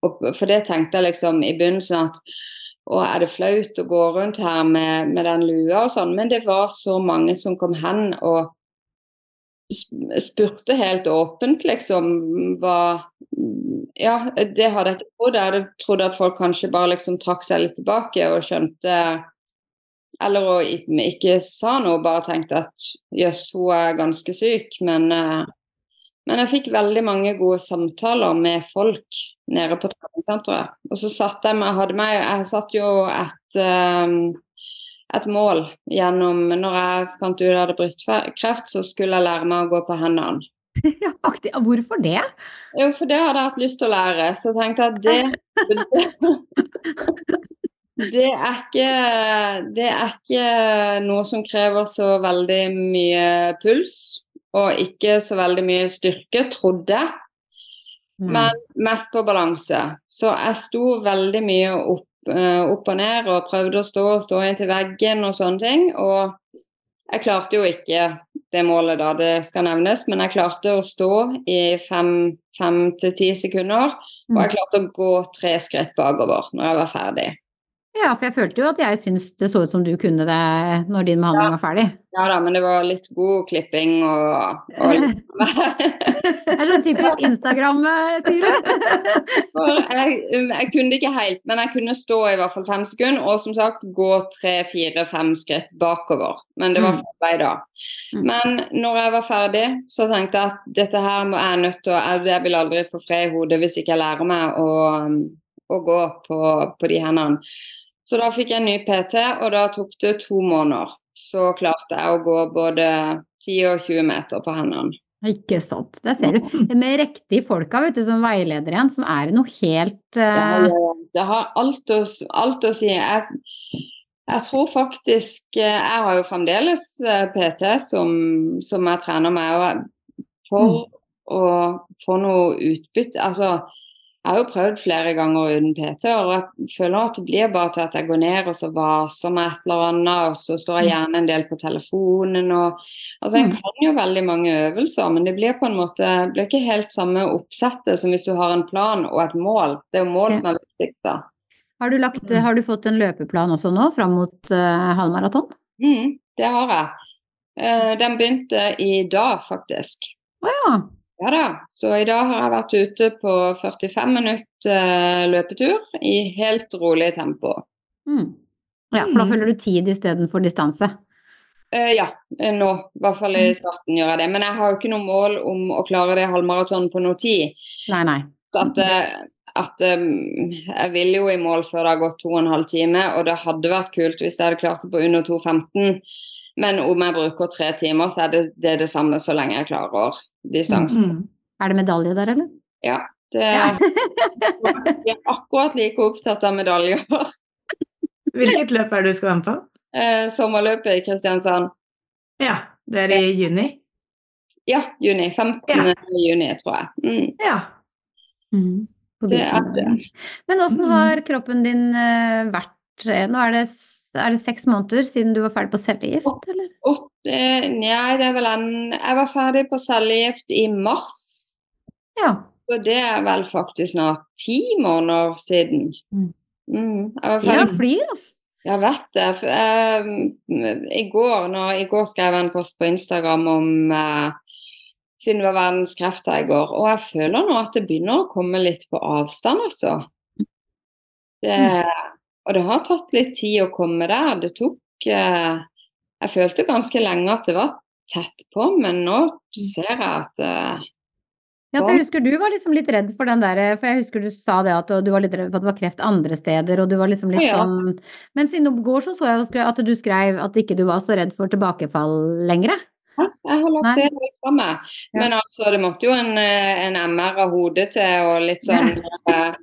Og for det tenkte jeg liksom i begynnelsen at å, er det flaut å gå rundt her med, med den lua og sånn, men det var så mange som kom hen og spurte helt åpent, liksom, hva Ja, det hadde jeg ikke trodd. Jeg hadde trodd at folk kanskje bare liksom trakk seg litt tilbake og skjønte eller og ikke sa noe, bare tenkte at jøss, hun er ganske syk. Men, eh, men jeg fikk veldig mange gode samtaler med folk nede på treningssenteret. Og så satt jeg meg, hadde meg Jeg satt jo et, eh, et mål gjennom Når jeg fant ut jeg hadde brystkreft, så skulle jeg lære meg å gå på hendene. [LAUGHS] Ja, aktiv. Hvorfor det? Jo, for det hadde jeg hatt lyst til å lære. Så jeg tenkte at det [LAUGHS] Det er ikke Det er ikke noe som krever så veldig mye puls, og ikke så veldig mye styrke, trodde jeg. Mm. Men mest på balanse. Så jeg sto veldig mye opp, eh, opp og ned og prøvde å stå og stå inntil veggen og sånne ting. Og jeg klarte jo ikke det målet da, det skal nevnes, men jeg klarte å stå i fem, fem til ti sekunder. Og jeg klarte å gå tre skritt bakover når jeg var ferdig. Ja, for jeg følte jo at jeg syns det så ut som du kunne det når din behandling var ferdig. Ja da, men det var litt god klipping og, og [LAUGHS] [LAUGHS] Det er sånn typisk Instagram-stil. [LAUGHS] For jeg, jeg kunne det ikke helt, men jeg kunne stå i hvert fall fem sekunder og som sagt gå tre, fire, fem skritt bakover. Men det var Mm. feil vei da. Mm. Men når jeg var ferdig, så tenkte jeg at dette her må jeg nødt til å jeg vil aldri få fred i hodet hvis ikke jeg lærer meg å, å gå på, på de hendene. Så da fikk jeg en ny PT, og da tok det to måneder. Så klarte jeg å gå både 10 og 20 meter på hendene. Ikke sant. Der ser du. Med riktige folka vet du, som veileder igjen, som er noe helt ja, Det har alt å, alt å si. Jeg, jeg tror faktisk eh, Jeg har jo fremdeles eh, PT som, som jeg trener med. Og for for å få noe utbytte Altså, jeg har jo prøvd flere ganger uten PT, og jeg føler at det blir bare til at jeg går ned og så vaser med et eller annet, og så står jeg gjerne en del på telefonen og Altså, en Mm. kan jo veldig mange øvelser, men det blir på en måte blir ikke helt samme oppsettet som hvis du har en plan og et mål. Det er jo mål som er viktigst, da. har, du lagt, har du fått en løpeplan også nå, fram mot uh, halvmaraton? Mm, det har jeg. Uh, den begynte i dag, faktisk. Å ja. Ja da. Så i dag har jeg vært ute på 45 minutter eh, løpetur i helt rolig tempo. Mm. Ja, for da Mm. følger du tid istedenfor distanse. Uh, ja, eh, nå. I hvert fall i starten gjør jeg det. Men jeg har jo ikke noe mål om å klare det halvmaratonet på noe tid. Nei, nei. At, at um, jeg vil jo i mål før det har gått to og en halv time, og det hadde vært kult hvis jeg hadde klart det på under 2,15. Men om jeg bruker tre timer, så er det det, er det samme så lenge jeg klarer distansen. Mm. Er det medalje der, eller? Ja, det Vi er akkurat like opptatt av medaljer. [LAUGHS] Hvilket løp er det du skal være med på? Eh, sommerløpet i Kristiansand. Ja, det er i juni? Ja, juni. 15. Ja. juni, tror jeg. Mm. Ja. Mm. Det er det. Men åssen Mm. har kroppen din eh, vært Nå er det, er det seks måneder siden du var ferdig på cellegift, eller? Eh, nei, det er vel en Jeg var ferdig på cellegift i mars. Ja. Så det er vel faktisk snart ti måneder siden. Mm. Mm, Tida flyr, altså. Jeg vet det. For, eh, I går når, i går skrev jeg en post på Instagram om eh, Siden det var verdens krefter i går. Og jeg føler nå at det begynner å komme litt på avstand, altså. Det, og det har tatt litt tid å komme der. Det tok eh, Jeg følte ganske lenge at det var tett på, men nå ser jeg at eh, Ja, for jeg husker du var liksom litt redd for den der, for jeg husker du sa det at du var litt redd for at det var kreft andre steder, og du var liksom litt Ja, ja. sånn Men siden oppgår går så så jeg at du skrev at ikke du var så redd for tilbakefall lenger. Ja, jeg har lagt det helt fra meg. Men altså, det måtte jo en, eh, en MR av hodet til, og litt sånn eh,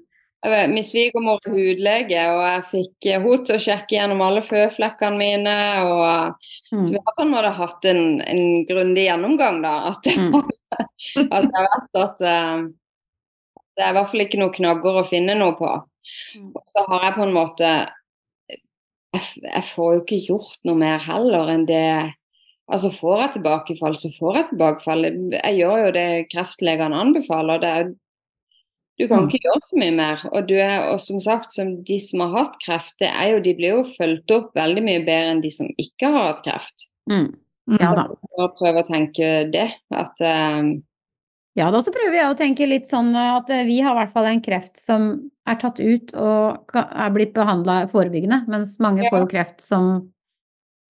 vet, Min svigermor er hudlege, og jeg fikk eh, henne til å sjekke gjennom alle føflekkene mine. og Mm. Så vi har på en måte hatt en, en grundig gjennomgang, da. At, Mm. [LAUGHS] at jeg vet at uh, det er i hvert fall ikke noen knagger å finne noe på. Mm. Og så har jeg på en måte jeg, jeg får jo ikke gjort noe mer heller enn det Altså får jeg tilbakefall, så får jeg tilbakefall. Jeg gjør jo det kreftlegene anbefaler. Det er, du kan Mm. ikke gjøre så mye mer. Og, du er, og som sagt, som de som har hatt kreft, det er jo, de blir jo fulgt opp veldig mye bedre enn de som ikke har hatt kreft. Mm. Mm. Ja da. Så prøve å tenke det. At eh, Ja, da så prøver jeg å tenke litt sånn at eh, vi har i hvert fall en kreft som er tatt ut og er blitt behandla forebyggende, mens mange Ja. får jo kreft som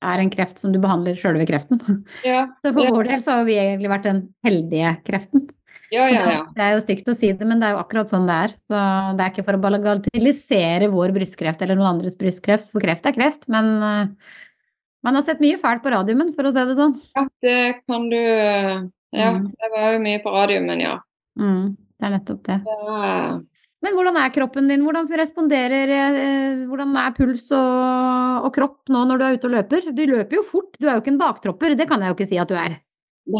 er en kreft som du behandler sjølve kreften. ja, [LAUGHS] Så for vår del så har vi egentlig vært den heldige kreften. Ja, ja, ja. Det er jo stygt å si det, men det er jo akkurat sånn det er. Så det er ikke for å bagatellisere vår brystkreft eller noen andres brystkreft, for kreft er kreft, men uh, man har sett mye fælt på radiumen, for å si det sånn. ja det kan du eh, Ja, Mm. det var jo mye på radiumen, ja. Mm, det er nettopp det. Det Men hvordan er kroppen din? Hvordan responderer eh, Hvordan er puls og, og kropp nå når du er ute og løper? Du løper jo fort, du er jo ikke en baktropper, det kan jeg jo ikke si at du er. [SIGHS]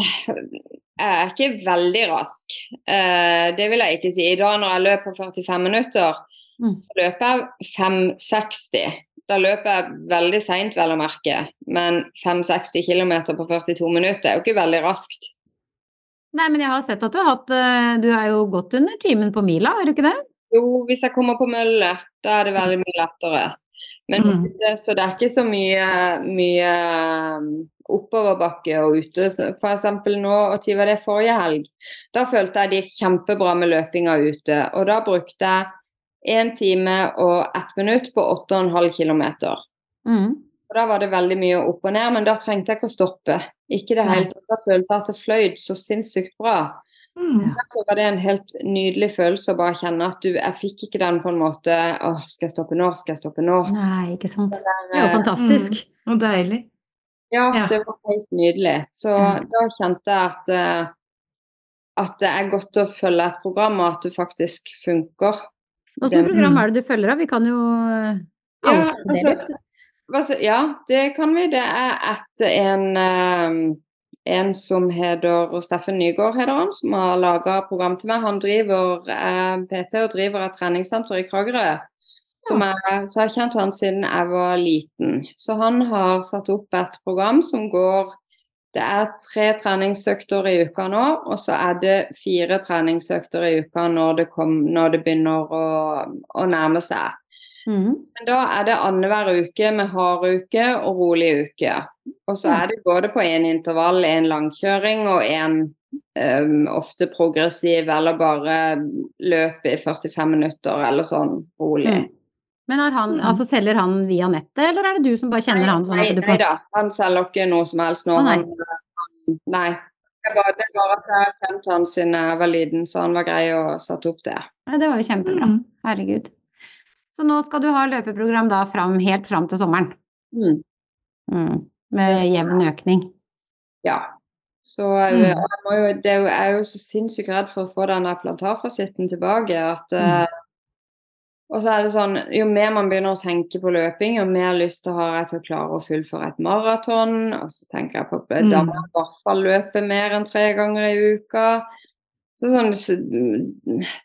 Jeg er ikke veldig rask. Eh, det vil jeg ikke si. I dag når jeg løper 45 minutter, Mm. løper jeg 5,60. Da løper jeg veldig seint, vel å merke. Men 5,60 km på 42 minutter er jo ikke veldig raskt. Nei, men jeg har sett at du har hatt eh, Du er jo godt under timen på mila, er du ikke det? Jo, hvis jeg kommer på mølle, da er det veldig mye lettere. Men Mm. så det er ikke så mye, mye um, oppoverbakke og ute. Eksempel nå, og tid var det forrige helg, da følte jeg det gikk kjempebra med løpinga ute. Og da brukte jeg én time og ett minutt på 8,5 km. Mm. Og Da var det veldig mye opp og ned, men da trengte jeg ikke å stoppe. Ikke det hele tatt. Da følte jeg at det fløyd så sinnssykt bra. Mm. Derfor var det en helt nydelig følelse å bare kjenne at du Jeg fikk ikke den på en måte Åh, skal jeg stoppe nå? Skal jeg stoppe nå? Nei, ikke sant. Det der, det var fantastisk. Og deilig. Ja, Ja. det var helt nydelig. Så mm. da kjente jeg at eh, at det er godt å følge et program, og at det faktisk funker. Hva det- program er det du følger av? Vi kan jo eh, Ja, altså, det altså, ja, det kan vi. Det er etter en, eh, en som heter Steffen Nygaard, heter han, som har laga program til meg. Han driver eh, PT og driver et treningssenter i Kragerø. Som jeg, så jeg har kjent han siden jeg var liten. Så han har satt opp et program som går Det er tre treningsøkter i uka nå, og så er det fire treningsøkter i uka når det, kom, når det begynner å, å nærme seg. Mhm. Men da er det annenhver uke med hard uke og rolig uke. Og så er det både på en intervall, en langkjøring og en um, ofte progressiv eller bare løp i 45 minutter eller sånn rolig. Mm. Men han, Mm. altså selger han via nettet, eller er det du som bare kjenner han sånn nei, nei da, han selger ikke noe som helst nå. Å, nei. Han, nei. Det bare, det bare at jeg har kjent han siden jeg var liten, så han var grei å sette opp det. Ja, det var jo kjempebra. Mm. Herregud. Så nå skal du ha løpeprogram da fram, helt fram til sommeren? Mm. Mm. Med jevn økning? Ja. Så Mm. eh, jeg, må jo, det er jo, jeg så sinnssykt redd for å få den plantarfasitten tilbake. At, eh, og så er det sånn, jo mer man begynner å tenke på løping, jo mer lyst har jeg til å klare å fullføre et maraton. Og så tenker jeg på da må jeg i hvert fall løpe mer enn tre ganger i uka. Så sånn,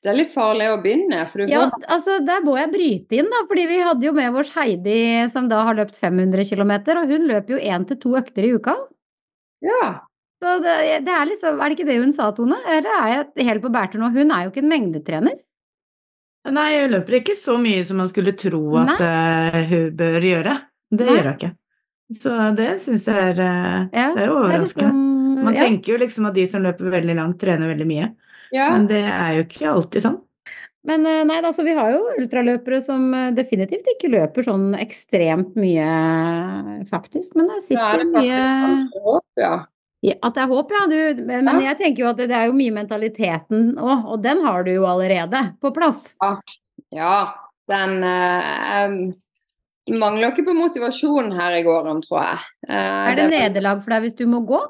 det er litt farlig å begynne. For du Ja, får altså der må jeg bryte inn, da. Fordi vi hadde jo med oss Heidi som da har løpt 500 km, og hun løper jo én til to økter i uka. ja, Så det, det er liksom Er det ikke det hun sa, Tone? Eller er jeg helt på bærtur nå? Hun er jo ikke en mengdetrener. Nei, hun løper ikke så mye som man skulle tro at uh, hun bør gjøre. Det Nei. gjør hun ikke. Så det syns jeg er uh, Ja, Det er jo overraskende. Man ja. tenker jo liksom at de som løper veldig langt, trener veldig mye. ja. Men det er jo ikke alltid sånn. Men eh, nei altså, vi har jo ultraløpere som eh, definitivt ikke løper sånn ekstremt mye, faktisk. Men det er sitter det mye faktisk kanskje håp, ja. Ja, At det er håp, ja. Du, men men Ja. jeg tenker jo at det, det er jo mye mentaliteten òg, og den har du jo allerede på plass. Ja, den uh, mangler ikke på motivasjon her i gården, tror jeg. Uh, Er det nederlag for deg hvis du må gå?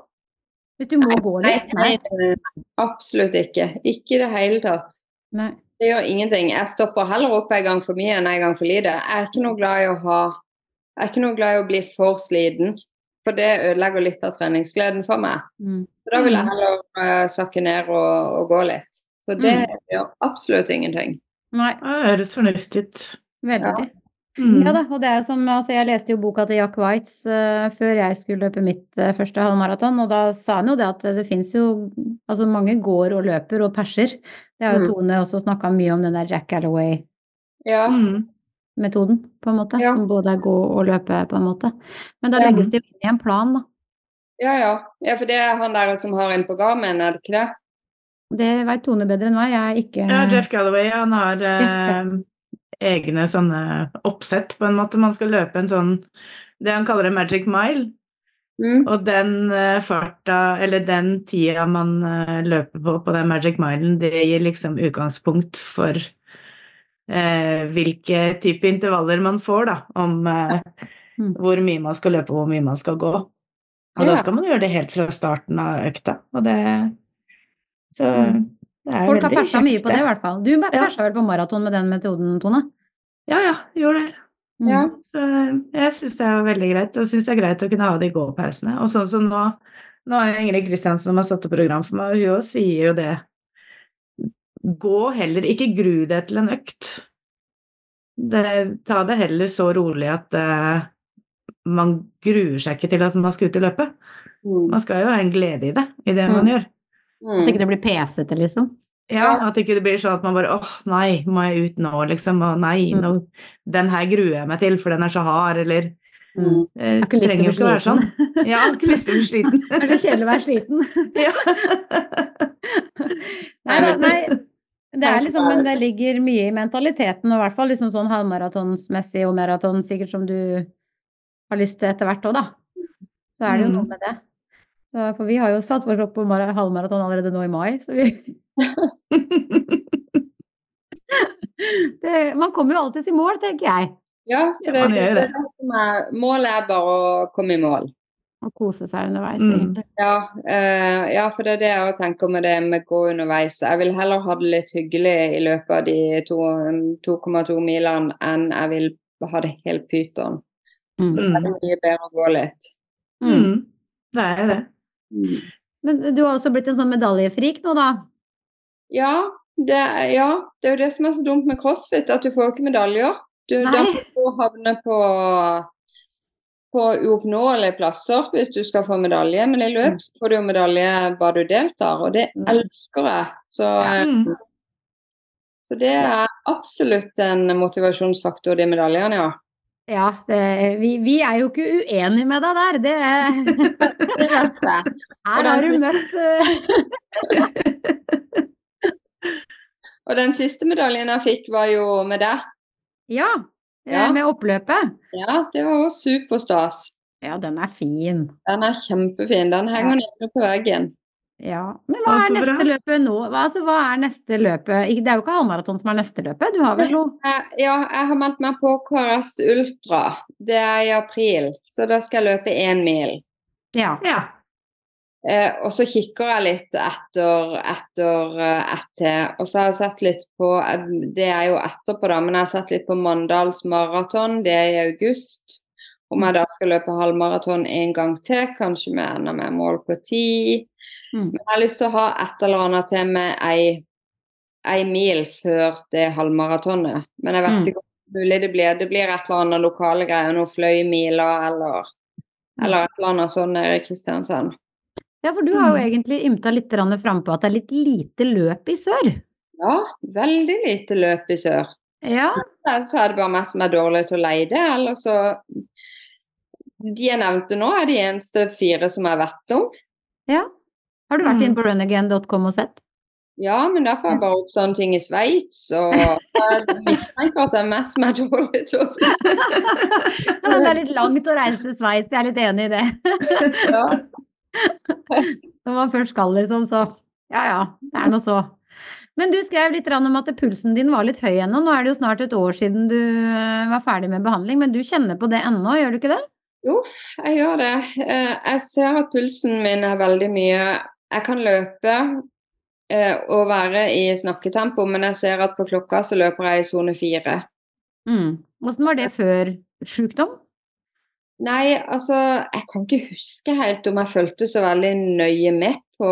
Hvis du må gå Nei, litt? nei, nei, absolutt ikke. Ikke i det hele tatt. Nei. Det gjør ingenting. Jeg stopper heller opp en gang for mye enn en gang for lite. Jeg er ikke noe glad i å ha Jeg er ikke noe glad i å bli for sliten, for det ødelegger litt av treningsgleden for meg. Mm. Så da vil jeg heller uh, sakke ned og, og gå litt. Så det Mm. gjør absolutt ingenting. Nei, Det høres fornuftig ut. veldig. Mm. Ja da, og det er jo som Altså, jeg leste jo boka til Jack Waitz uh, før jeg skulle løpe mitt uh, første halvmaraton, og da sa han jo det at det fins jo Altså, mange går og løper og perser. Det har jo Mm. Tone også snakka mye om, den der Jack Galloway-metoden, Ja. Mm. på en måte. Ja. Som både er gå og løpe, på en måte. Men da legges det jo inn i en plan, da. Ja, ja. ja, for det er han der som har en på Garmin, er det ikke det? Det veit Tone bedre enn meg. Jeg er ikke Ja, Jeff Galloway han har eh, egne sånne oppsett, på en måte. Man skal løpe en sånn Det han kaller en magic mile. Mm. Og den eh, farta, eller den tida man eh, løper på på den magic milen, det gir liksom utgangspunkt for eh, hvilke type intervaller man får, da. Om eh, Mm. hvor mye man skal løpe, og hvor mye man skal gå. Og da skal man gjøre det helt fra starten av økta. Og det Så Mm. Det er Folk har persa mye på det, i hvert fall. Du Ja. vel på maraton med den metoden, Tone? Ja, ja, gjorde det. Mm. Ja. Så jeg syns det er veldig greit, og syns det er greit å kunne ha de gåpausene. Og sånn som nå, nå er Ingrid Kristiansen som har satt opp program for meg, og hun sier jo det. Gå heller, ikke gru deg til en økt. Det, ta det heller så rolig at uh, man gruer seg ikke til at man skal ut i løpet. Mm. Man skal jo ha en glede i det, i det man Mm. At Mm. ikke det blir pesete, liksom. Ja, At ikke det blir sånn at man bare åh, nei, må jeg ut nå, liksom? Og nei, Mm. nå, den her gruer jeg meg til, for den er så hard, eller Mm. Jeg har ikke lyst til å trenger jo bli ikke å være sånn. sliten. Ja, har ikke lyst til å bli sliten. [LAUGHS] Det er så kjedelig å være sliten. [LAUGHS] ja. [LAUGHS] Nei, da, nei. Det er liksom, men det ligger mye i mentaliteten, og i hvert fall liksom sånn halvmaratonsmessig og maraton, sikkert som du har lyst til etter hvert òg, da. Så er det jo noe Mm. med det. Så, for vi har jo satt vår kropp på halvmaraton allerede nå i mai, så vi [LAUGHS] det, Man kommer jo alltids i mål, tenker jeg. Ja, for det, det, det, det. er som er, målet er bare å komme i mål. Og kose seg underveis, Mm. egentlig. Ja, uh, ja, for det er det jeg tenker med det med gå underveis. Jeg vil heller ha det litt hyggelig i løpet av de 2,2 milene enn jeg vil ha det helt pyton. Mm. Så det er mye bedre å gå litt. Mm. Det er det. Men du har også blitt en sånn medaljefrik nå, da? Ja det, ja, det er jo det som er så dumt med crossfit, at du får ikke medaljer. Du, da Nei. havne på, på uoppnåelige plasser hvis du skal få medalje, men i løp så får du jo medalje bare du deltar, og det Mm. elsker jeg. Så, eh, Mm. så det er absolutt en motivasjonsfaktor, de medaljene, ja. Ja, det, vi, vi er jo ikke uenige med deg der. Det, [LAUGHS] Det vet jeg. her har du møtt eh, [LAUGHS] [LAUGHS] Og den siste medaljen jeg fikk, var jo med deg. Ja, eh, Ja. med oppløpet. Ja, det var jo superstas. Ja, den er fin. Den er kjempefin. Den henger nede på veggen. Ja. Men hva er neste løpet nå? Altså, hva er neste løpet? Det er jo ikke halvmaraton som er neste løpet, du har vel noe? Eh, Ja, jeg har meldt meg på KRS Ultra. Det er i april, så da skal jeg løpe én mil. Ja. Ja. Eh, og så kikker jeg litt etter, etter etter. ett til. Og så har jeg sett litt på eh, Det er jo etterpå, da, men jeg har sett litt på Mandals maraton. Det er i august. Om jeg da skal løpe halvmaraton en gang til, kanskje med enda mer mål på ti. Mm. Men jeg har lyst til å ha et eller annet til med ei, ei mil før det halvmaratonet. Men jeg vet Mm. ikke hvor mulig det blir. Det blir et eller annet lokale greier, noen fløymiler eller, eller et eller annet sånn nede i Kristiansand. ja, for du har jo Mm. egentlig ymta litt frampå at det er litt lite løp i sør. Ja, veldig lite løp i sør. Ja. Så er det bare meg som er dårlig til å leie det, eller så De jeg nevnte nå, er de eneste fire som jeg vet om. ja. Har du vært Mm. inn på runagain.com og sett? Ja, men der får jeg bare opp sånne ting i Sveits, og jeg [LAUGHS] mistenker at det er meg som er dårlig til [LAUGHS] å Ja, det er litt langt å reise til Sveits, jeg er litt enig i det. [LAUGHS] ja. Når man først skal, liksom, så ja ja, det er nå så. Men du skrev litt om at pulsen din var litt høy ennå. Nå er det jo snart et år siden du eh, var ferdig med behandling, men du kjenner på det ennå, gjør du ikke det? Jeg gjør det. Eh, Jeg ser at pulsen min er veldig mye Jeg kan løpe eh, og være i snakketempo, men jeg ser at på klokka så løper jeg i sone fire. Mm. Hvordan var det før sjukdom? Nei, altså Jeg kan ikke huske helt om jeg fulgte så veldig nøye med på,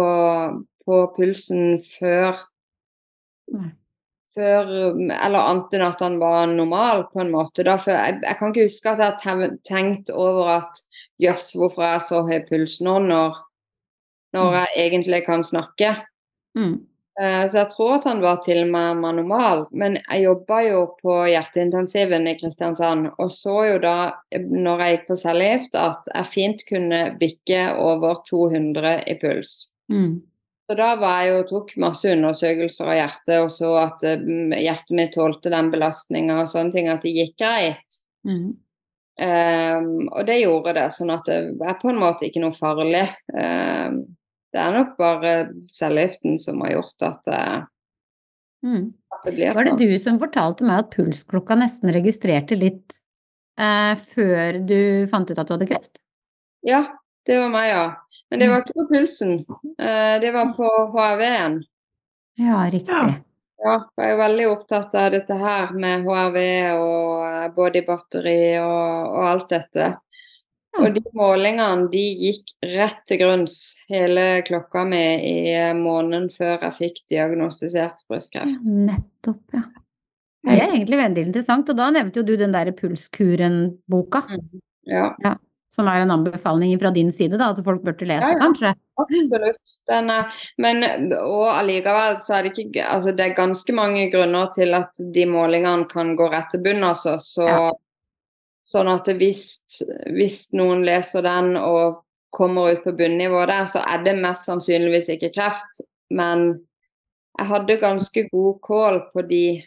på pulsen før. Før Eller annet enn at han var normal, på en måte. Da, jeg, jeg kan ikke huske at jeg har tenkt over at jøss, hvorfor er jeg så høy puls nå, når, når jeg egentlig kan snakke. Mm. Eh, Så jeg tror at han var til og med normal. Men jeg jobba jo på hjerteintensiven i Kristiansand, og så jo da, når jeg gikk på cellegift, at jeg fint kunne bikke over 200 i puls. Mm. Så da var jeg jo tok masse undersøkelser av hjertet, og så at eh, hjertet mitt tålte den belastninga og sånne ting, at det gikk greit. Mm. Um, og det gjorde det, sånn at det er på en måte ikke noe farlig. Um, det er nok bare cellegiften som har gjort at, eh, Mm. at det blir Var det sånn. du som fortalte meg at pulsklokka nesten registrerte litt eh, før du fant ut at du hadde kreft? Ja, det var meg, ja. Men det var ikke på pulsen. Eh, det var på HRV-en. Ja, riktig. Ja. Ja, jeg er veldig opptatt av dette her med HRV og eh, bodybatteri og, og alt dette. Og de målingene de gikk rett til grunns hele klokka mi i eh, måneden før jeg fikk diagnostisert brystkreft. Nettopp, ja. Det er egentlig veldig interessant, og da nevnte jo du den der Pulskuren-boka. Ja. Ja. Som er en anbefaling fra din side, da, at folk burde lese, Ja, ja. kanskje? Absolutt. Den er, men og allikevel så er det ikke Altså det er ganske mange grunner til at de målingene kan gå rett til bunn, altså. Så, Ja. Sånn at hvis, hvis noen leser den og kommer ut på bunnivå der, så er det mest sannsynligvis ikke kreft. Men jeg hadde ganske god kål på de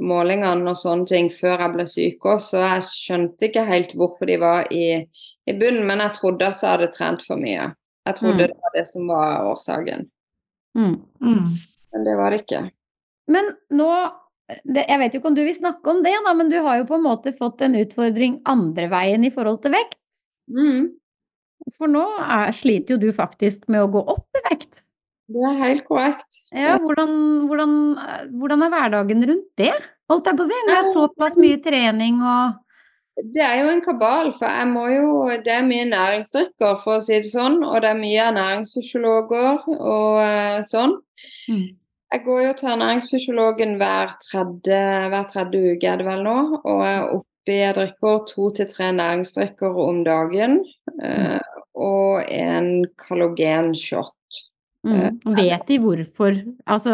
målingene og sånne ting før jeg ble syk òg, så jeg skjønte ikke helt hvorfor de var i, i bunnen. Men jeg trodde at jeg hadde trent for mye. Jeg trodde Mm. det var det som var årsaken, Mm. Mm. men det var det ikke. Men nå det, Jeg vet jo ikke om du vil snakke om det, da, men du har jo på en måte fått en utfordring andre veien i forhold til vekt. Mm, For nå er, sliter jo du faktisk med å gå opp i vekt. det er helt korrekt. Ja, hvordan, hvordan, eh, hvordan er hverdagen rundt det, holdt jeg på å si? Når det er såpass mye trening og Det er jo en kabal, for jeg må jo Det er mye næringsdrikker, for å si det sånn, og det er mye ernæringsfysiologer og eh, sånn. Mm. Jeg går jo til ernæringsfysiologen hver tredje, hver tredje uke, er det vel nå. Og er oppi Jeg drikker to til tre næringsdrikker om dagen. Mm. og en kalogenshot. Mm. Vet de hvorfor Altså,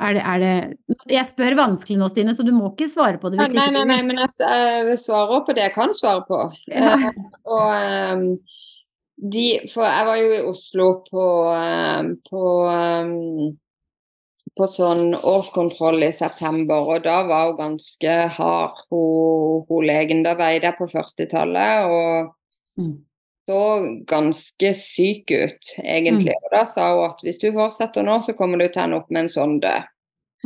er det, er det Jeg spør vanskelig nå, Stine, så du må ikke svare på det hvis nei, nei, nei, men jeg, jeg svarer på det jeg kan svare på. Ja. Eh, og de For jeg var jo i Oslo på, på på sånn årskontroll i september, og da var hun ganske hard, hun, hun legen. Da veide jeg på 40-tallet og Mm. Så ganske syk ut, egentlig. Og da sa hun at hvis du fortsetter nå, så kommer du til å ende opp med en sonde.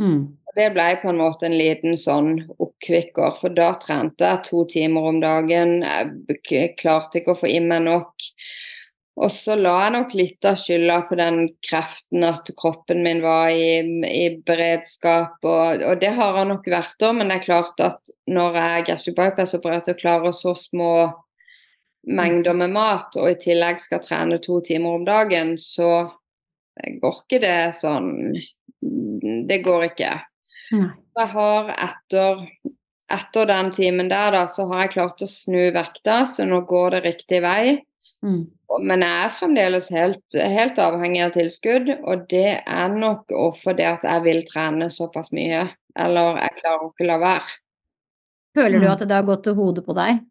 Mm. Og Det ble på en måte en liten sånn oppkvikker, for da trente jeg to timer om dagen. Jeg klarte ikke å få i meg nok. Og så la jeg nok litt av skylda på den kreften at kroppen min var i, i beredskap, og, og det har han nok vært òg, men det er klart at når jeg er gastric bypass-operert og klarer så små mengder med mat, og i tillegg skal trene to timer om dagen, så går ikke det sånn Det går ikke. Nei. Jeg har etter, etter den timen der, da, så har jeg klart å snu vekta, så nå går det riktig vei. Mm. Men jeg er fremdeles helt, helt avhengig av tilskudd, og det er nok også fordi at jeg vil trene såpass mye. Eller jeg klarer ikke å la være. Føler du Mm. at det har gått til hodet på deg?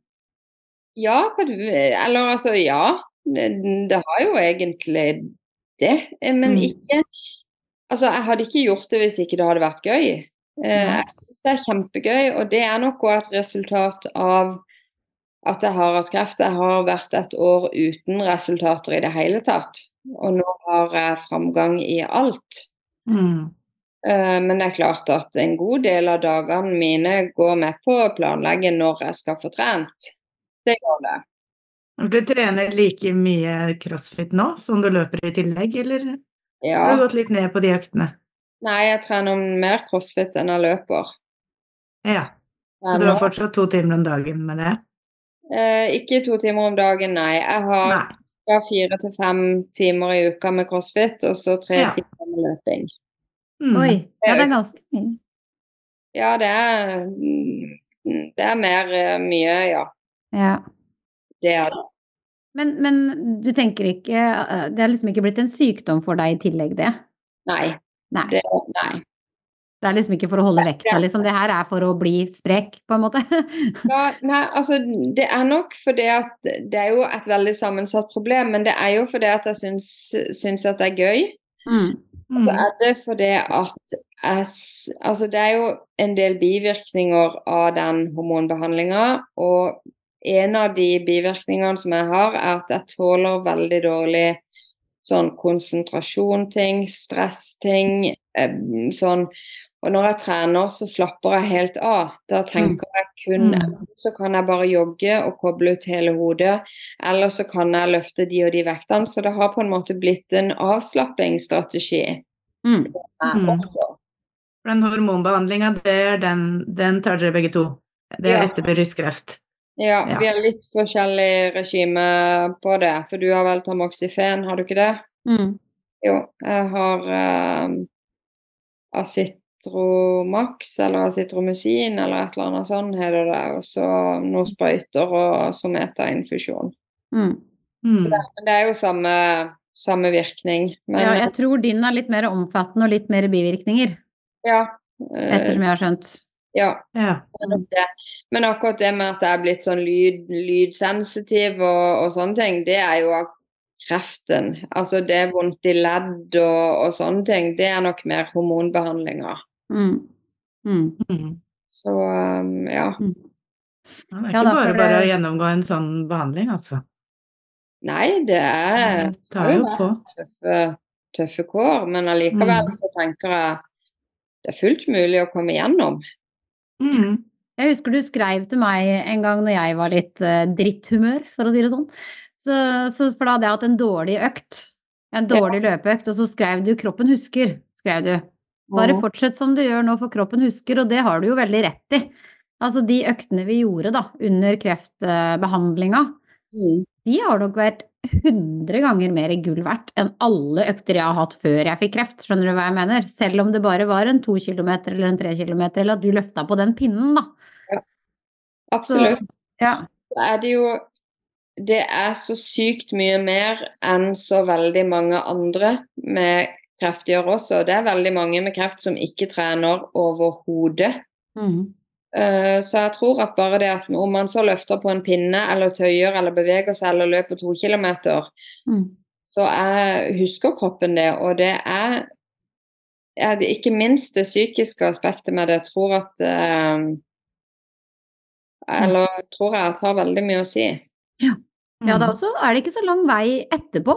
Ja, eller altså ja. Det, det har jo egentlig det. eh, Men Mm. ikke Altså, jeg hadde ikke gjort det hvis ikke det hadde vært gøy. Eh, Jeg syns det er kjempegøy, og det er nok også et resultat av at jeg har hatt kreft. Jeg har vært et år uten resultater i det hele tatt. Og nå har jeg framgang i alt. Mm. Eh, Men det er klart at en god del av dagene mine går med på å planlegge når jeg skal få trent. Det gjør det. Du trener like mye crossfit nå som du løper i tillegg, eller Ja. har du gått litt ned på de øktene? Nei, jeg trener mer crossfit enn jeg løper. Ja. Så du har fortsatt to timer om dagen med det? Eh, ikke to timer om dagen, nei. Jeg har Nei. fire til fem timer i uka med crossfit, og så tre Ja. timer med løping. Mm. Oi, ja det er ganske mye. Ja, det er mm, Det er mer eh, mye, ja. Ja. Det er det. Men, men du tenker ikke eh, Det er liksom ikke blitt en sykdom for deg i tillegg, det? Nei. Nei. Det, nei. Det er liksom ikke for å holde vekta, liksom. Det her er for å bli sprek, på en måte. [LAUGHS] Ja, nei, altså det er nok fordi at Det er jo et veldig sammensatt problem, men det er jo fordi at jeg syns, syns at det er gøy. Mm. Så Mm. er det fordi at jeg, altså det er jo en del bivirkninger av den hormonbehandlinga. Og en av de bivirkningene som jeg har, er at jeg tåler veldig dårlig sånn konsentrasjon-ting, stress-ting. eh, Sånn. Og når jeg trener, så slapper jeg helt av. Da tenker jeg kun Mm. Så kan jeg bare jogge og koble ut hele hodet, eller så kan jeg løfte de og de vektene. Så det har på en måte blitt en avslappingsstrategi. Mm. Mm. Den hormonbehandlinga, det den, den tar dere begge to. Det er Ja. etter brystkreft. Ja, Ja. vi har litt forskjellig regime på det. For du har vel tamoxifen, har du ikke det? Mm. Jo, jeg har eh, Acitromax eller Acitromycin eller et eller annet sånt heter det. Og så noen sprøyter og someta-infusjon. Mm. Mm. Så det, men det er jo samme, samme virkning. Men Ja, jeg tror din er litt mer omfattende og litt mer bivirkninger, ja, eh, ettersom jeg har skjønt. Ja. Ja. Men akkurat det med at jeg er blitt sånn lyd, lydsensitiv og, og sånne ting, det er jo av kreften. Altså det er vondt i ledd og, og sånne ting. Det er nok mer hormonbehandlinger. Mm. Mm. Mm. Så um, ja. Ja, Det er Ja, ikke da, bare det... bare å gjennomgå en sånn behandling, altså. Nei, det er Det tar jo på. tøffe, tøffe kår, men allikevel Mm. så tenker jeg det er fullt mulig å komme igjennom. Mm. Jeg husker du skrev til meg en gang når jeg var litt eh, dritthumør, for å si det sånn. Så, så for da hadde jeg hatt en dårlig økt, en dårlig løpeøkt, og så skrev du 'kroppen husker', skrev du. Bare fortsett som du gjør nå, for kroppen husker, og det har du jo veldig rett i. Altså de øktene vi gjorde da, under kreftbehandlinga, Mm. de har nok vært 100 ganger mer gull verdt enn alle økter jeg har hatt før jeg fikk kreft, skjønner du hva jeg mener? Selv om det bare var en to kilometer eller en tre kilometer, eller at du løfta på den pinnen, da. Absolutt. Ja. Så er det jo Det er så sykt mye mer enn så veldig mange andre med kreft gjør også. Det er veldig mange med kreft som ikke trener overhodet. Mhm. Eh, Så jeg tror at bare det at om man så løfter på en pinne eller tøyer eller beveger seg eller løper to kilometer, Mm. så er, husker kroppen det. Og det er, er det ikke minst det psykiske aspektet med det. Jeg tror at eh, Eller tror jeg at har veldig mye å si. Ja, Mm. da også er det ikke så lang vei etterpå.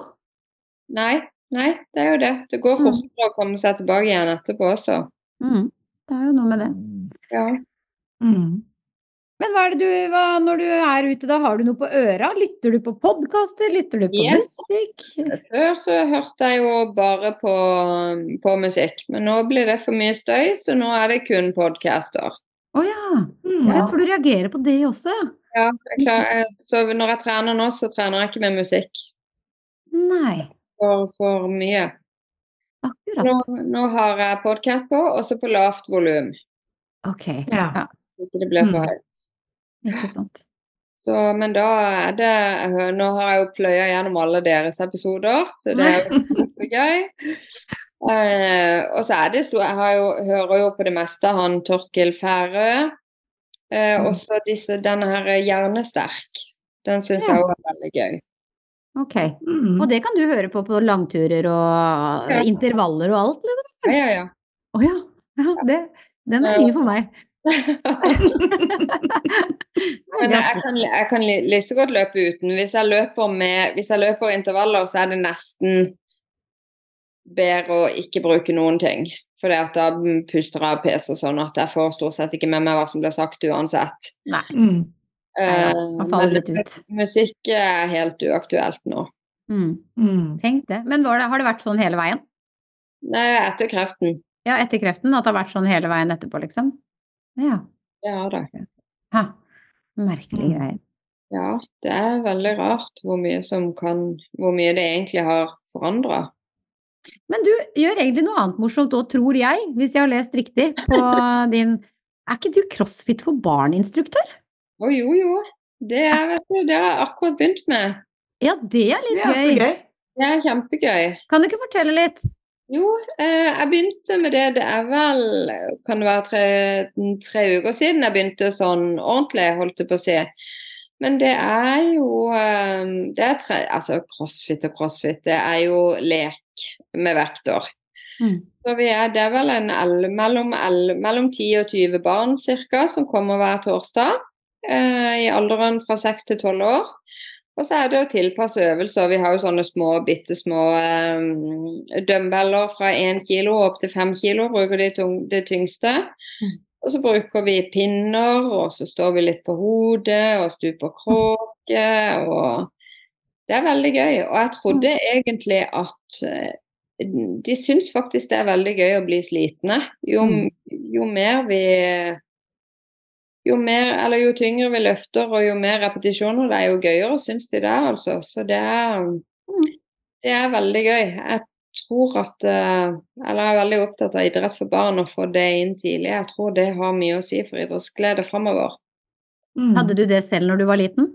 Nei, nei, det er jo det. Det går Mm. fortere å komme seg tilbake igjen etterpå også. Mm. Det er jo noe med det. Ja. Mm. Men hva er det du, hva, når du er ute, da har du noe på øra? Lytter du på podkaster? Lytter du på Yes. musikk? Før så hørte jeg jo bare på, på musikk, men nå blir det for mye støy, så nå er det kun podcaster. Å ja. Mm. ja. For du reagerer på det også, ja? Ja, jeg så når jeg trener nå, så trener jeg ikke med musikk. Nei. For, for mye. Akkurat. Nå, nå har jeg podkast på, også på lavt volum. Ok. Ja. Ja, ikke det blir for Mm. høyt. ikke sant. Så, men da er det Nå har jeg jo pløya gjennom alle deres episoder, så det er jo gøy. Eh, og så er det så Jeg har jo, hører jo på det meste han Torkil Færø. Eh, Mm. Også disse, denne her Hjernesterk. Den syns Ja. jeg òg er veldig gøy. Ok. Mm. Og det kan du høre på på langturer og Ja. intervaller og alt, eller? Ja, ja, ja. Å ja. ja det, den er ny for meg. Men jeg kan, jeg kan li- like godt løpe uten. Hvis jeg løper med Hvis jeg løper intervaller, så er det nesten bedre å ikke bruke noen ting. For da puster jeg og peser sånn at jeg får stort sett ikke med meg hva som blir sagt uansett. Nei, Mm. faller men musikk er helt uaktuelt nå. Mm. Mm. Tenk det. Men var det, har det vært sånn hele veien? Nei, etter kreften. Ja, etter kreften? At det har vært sånn hele veien etterpå, liksom? Ja. Det har det. Ha. Merkelige Mm. greier. Ja, det er veldig rart hvor mye som kan Hvor mye det egentlig har forandra. Men du gjør egentlig noe annet morsomt òg, tror jeg, hvis jeg har lest riktig på [LAUGHS] din Er ikke du CrossFit for barn-instruktør? Å jo, jo. Det, er, vet du, det har jeg akkurat begynt med. Ja, det er Det litt er gøy. gøy. Det er kjempegøy. Kan du ikke fortelle litt? Jo, eh, jeg begynte med det. Det er vel Kan det være tre, tre uker siden jeg begynte sånn ordentlig, holdt jeg på å si. Men det er jo eh, det er tre, Altså crossfit og crossfit, det er jo lek med vekter. Mm. Så vi er, det er vel en el, mellom, el, mellom 10 og 20 barn cirka, som kommer hver torsdag. Eh, I alderen fra 6 til 12 år. Og så er det å tilpasse øvelser. Vi har jo sånne små, bitte små eh, dumbeller fra 1 kilo opp til 5 kilo. Bruker de tung, det tyngste. Mm. Og så bruker vi pinner, og så står vi litt på hodet og stuper kråke. og Det er veldig gøy. Og jeg trodde egentlig at eh, de syns faktisk det er veldig gøy å bli slitne. Jo, Mm. jo mer vi jo, mer, eller jo tyngre vi løfter og jo mer repetisjoner, det er jo gøyere, syns de der, altså. Så det er, det er veldig gøy. Jeg tror at eh, Eller jeg er veldig opptatt av idrett for barn og få det inn tidlig. Jeg tror det har mye å si for idrettsglede framover. Mm. Hadde du det selv når du var liten?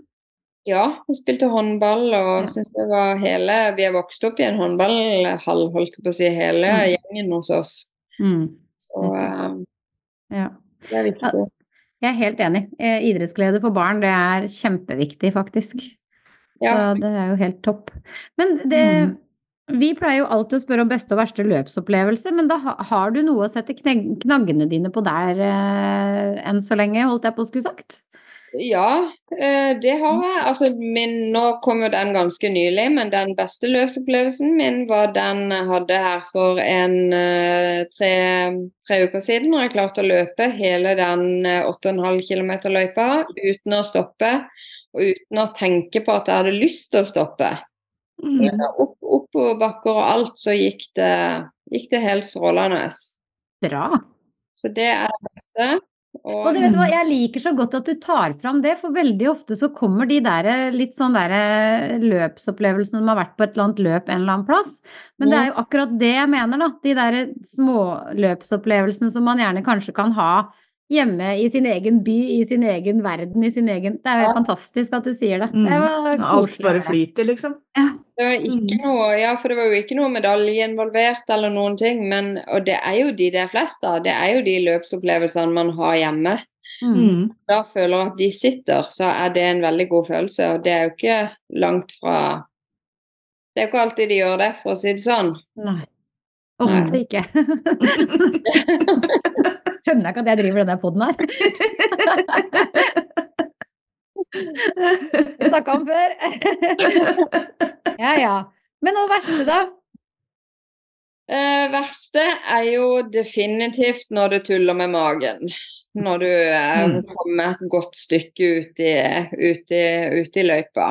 Ja, jeg spilte håndball og Ja. synes det var hele Vi har vokst opp i en håndballhall, holdt jeg på å si, hele Mm. gjengen hos oss. Mm. Så eh, Ja. det er viktig. Jeg er helt enig. Eh, Idrettsglede for barn, det er kjempeviktig, faktisk. Ja. Så det er jo helt topp. Men det Mm. Vi pleier jo alltid å spørre om beste og verste løpsopplevelse, men da har du noe å sette knaggene dine på der eh, enn så lenge, holdt jeg på å skulle sagt? Ja, eh, det har jeg. Altså, min, nå kom jo den ganske nylig, men den beste løsopplevelsen min var den jeg hadde her for en eh, tre, tre uker siden. Når jeg klarte å løpe hele den eh, 8,5 km-løypa uten å stoppe. Og uten å tenke på at jeg hadde lyst til å stoppe. Mm. Opp, oppoverbakker og alt, så gikk det, gikk det helt strålende. Bra. Så det er det beste. Og det, vet du hva, jeg liker så godt at du tar fram det, for veldig ofte så kommer de der eh, litt sånn der eh, løpsopplevelsene som har vært på et eller annet løp en eller annen plass. Men det er jo akkurat det jeg mener, da. De der småløpsopplevelsene som man gjerne kanskje kan ha hjemme i sin egen by, i sin egen verden, i sin egen Det er jo Ja. fantastisk at du sier det. Mm. det var Alt bare flyter, liksom. Det var ikke noe, ja, for det var jo ikke noe medalje involvert eller noen ting, men, og det er jo de det er flest av, det er jo de løpsopplevelsene man har hjemme. Mm. Mm. Da føler jeg at de sitter, så er det en veldig god følelse, og det er jo ikke langt fra Det er jo ikke alltid de gjør det, for å si det sånn. Nei. Ofte ikke. [LAUGHS] Skjønner jeg ikke at jeg driver denne poden her. [LAUGHS] Vi snakka om før. [LAUGHS] Ja ja. Men hva verste, da? Eh, verste er jo definitivt når du tuller med magen. Når du er Mm. kommet et godt stykke ut i, ut i, ut i løypa.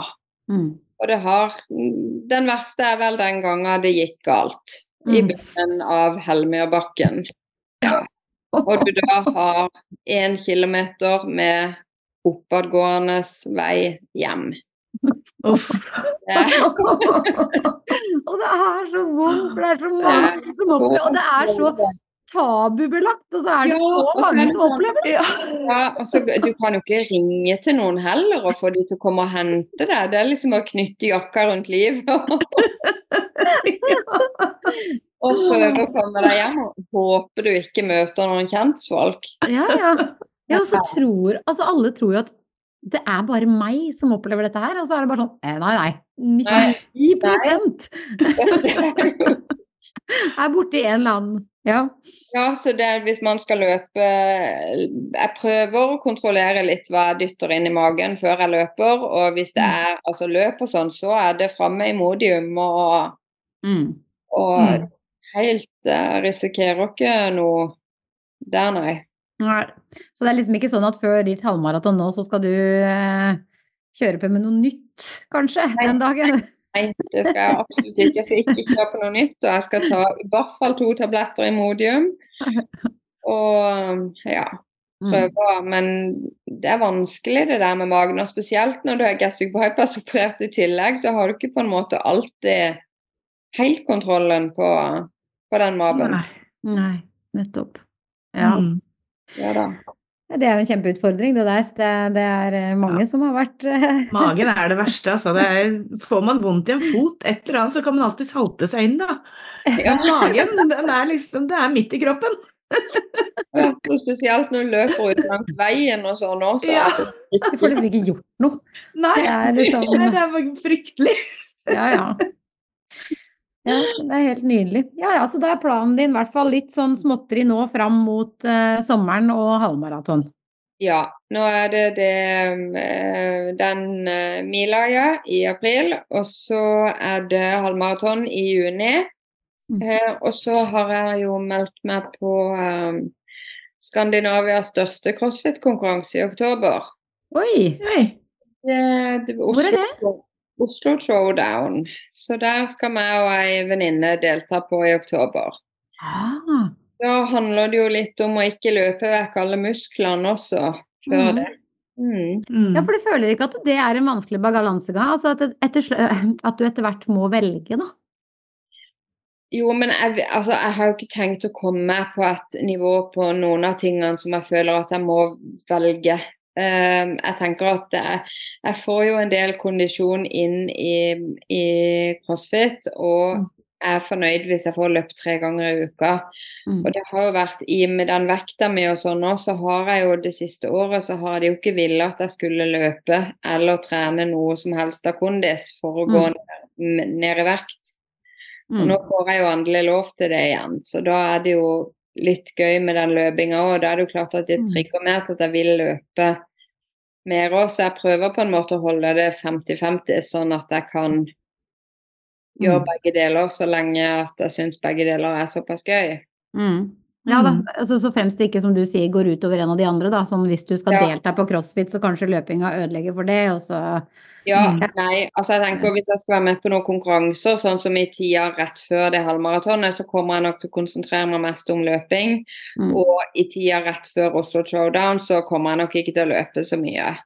Mm. Og det har Den verste er vel den gangen det gikk galt. I Mm. bunnen av Helmyrbakken. Og du da har én kilometer med oppadgående vei hjem. Uff. Det [LAUGHS] Og det er så vondt, for det er så mange som opplever Og det er så tabubelagt, og så er det Ja, så mange som sånn- opplever det. Ja. Ja, og så, du kan jo ikke ringe til noen heller og få de til å komme og hente deg. Det er liksom å knytte jakka rundt livet [LAUGHS] [LAUGHS] og prøve å komme deg hjem. Håper du ikke møter noen kjentfolk. Ja, ja. ja og så tror Altså, alle tror jo at det er bare meg som opplever dette her, og så er det bare sånn eh, Nei, nei. 99 nei. er borti en eller annen Ja. Ja, så det, hvis man skal løpe Jeg prøver å kontrollere litt hva jeg dytter inn i magen før jeg løper. Og hvis det er altså løp og sånn, så er det framme i modium og, Mm. og Mm. Helt uh, Risikerer ikke noe der, nei. Nei. Så det er liksom ikke sånn at før ditt halvmaraton nå, så skal du uh, kjøre på med noe nytt, kanskje, Nei. den dagen? [LAUGHS] Nei, det skal jeg absolutt ikke. Jeg skal ikke kjøre på noe nytt. Og jeg skal ta i hvert fall to tabletter i Modium. [LAUGHS] Og ja, Mm. prøve. Men det er vanskelig det der med magen. Og spesielt når du er gastric bypass operert i tillegg, så har du ikke på en måte alltid helt kontrollen på, på den maven. Nei. Nei, nettopp. Ja. Mm. Ja da. Det er jo en kjempeutfordring, det der. Det, det er mange mange som har vært eh, [LAUGHS] Magen er det verste, altså. Det er, får man vondt i en fot, et eller annet, så kan man alltid salte seg inn, da. Ja. Men magen, den er liksom, det er midt i kroppen. Ja, spesielt når du løper ut langs veien og sånn også. Ja. Du får liksom ikke gjort noe. Nei, Det er liksom Nei, det er fryktelig. Ja, ja. Ja, det er helt nydelig. Ja, ja, så da er planen din i hvert fall litt sånn småtteri nå fram mot eh, sommeren og halvmaraton. Ja, nå er det, det eh, den eh, mila gjør i april, og så er det halvmaraton i juni. Mm. Eh, og så har jeg jo meldt meg på eh, Skandinavias største crossfit-konkurranse i oktober. Oi! Oi. Det, det, Hvor er Oslo, Oslo Showdown. Så der skal meg og ei venninne delta på i oktober. Ah, Da handler det jo litt om å ikke løpe vekk alle musklene også før mm. det. Mm. Mm. ja, for du føler ikke at det er en vanskelig balansegang? Altså at, etter, [CLEARS THROAT] at du etter hvert må velge, da? Jo, men jeg, altså, jeg har jo ikke tenkt å komme på et nivå på noen av tingene som jeg føler at jeg må velge. Eh, jeg tenker at jeg, får jo en del kondisjon inn i, i crossfit, og Mm. jeg er fornøyd hvis jeg får løpt tre ganger i uka. Mm. Og det har jo vært i med den vekta mi og sånn òg, så har jeg jo det siste året så har de jo ikke villet at jeg skulle løpe eller trene noe som helst av kondis for å gå ned, ned i vekt. Og Mm. nå får jeg jo endelig lov til det igjen, så da er det jo litt gøy med den løpinga òg. Da er det jo klart at det Mm. trigger mer til at jeg vil løpe mer òg, så jeg prøver på en måte å holde det 50-50, sånn at jeg kan gjøre Mm. begge deler så lenge at jeg syns begge deler er såpass gøy. Mm. Ja da, Mm. altså, så fremst det ikke, som du sier, går utover en av de andre, da. Sånn hvis du skal Ja. delta på crossfit, så kanskje løpinga ødelegger for det, og så Ja, Mm. nei, altså jeg tenker hvis jeg skal være med på noen konkurranser, sånn som i tida rett før det halvmaratonet, så kommer jeg nok til å konsentrere meg mest om løping. mm. Og i tida rett før Oslo Showdown, så kommer jeg nok ikke til å løpe så mye.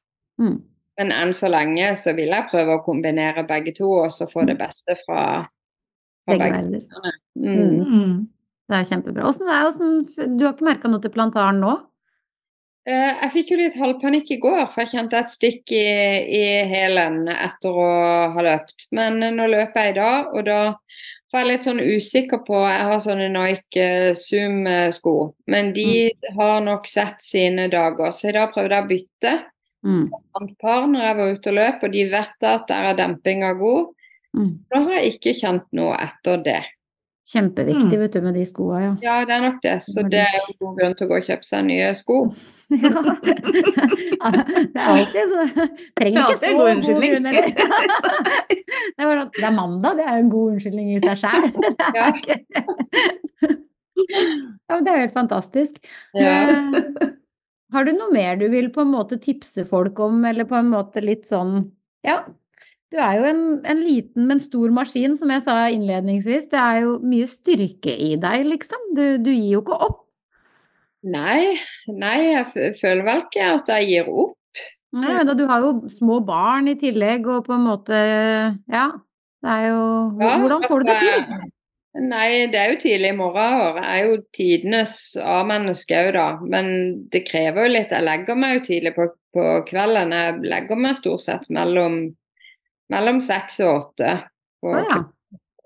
Mm. Men enn så lenge så vil jeg prøve å kombinere begge to, og så få det beste fra, fra Begge begge sidene. Mm. Mm. Mm. Det er kjempebra. Åssen er hvordan, Du har ikke merka noe til plantaren nå? Eh, Jeg fikk jo litt halvpanikk i går, for jeg kjente et stikk i, i hælen etter å ha løpt. Men nå løper jeg i dag, og da var jeg litt sånn usikker på Jeg har sånne Nike Zoom-sko, men de har nok sett sine dager. Så i dag prøvde jeg å bytte Mm. et par når jeg var ute og løp, og de vet at der er dempinga god. Mm. Nå har jeg ikke kjent noe etter det. Kjempeviktig, Mm. vet du, med de skoa, ja. Ja, det er nok det. Så det er jo god grunn til å gå og kjøpe seg nye sko. [LAUGHS] Ja. Det er alltid så Trenger er ikke så god god unnskyldning. grunn, eller? [LAUGHS] Det er, bare det er mandag, det er jo en god unnskyldning i seg sjæl. [LAUGHS] Ja. Ja, men det er jo helt fantastisk. Ja. Har du noe mer du vil på en måte tipse folk om, eller på en måte litt sånn Ja, du er jo en, en liten, men stor maskin, som jeg sa innledningsvis. Det er jo mye styrke i deg, liksom. Du, du gir jo ikke opp. Nei, nei, jeg føler vel ikke at jeg gir opp. Nei, da, du har jo små barn i tillegg, og på en måte Ja. Det er jo Hvordan får du det altså, til? Nei, det er jo tidlig i morgen. Jeg er jo tidenes A-menneske òg, da. Men det krever jo litt. Jeg legger meg jo tidlig på, på kvelden. Jeg legger meg stort sett mellom, mellom seks og åtte. Å ja.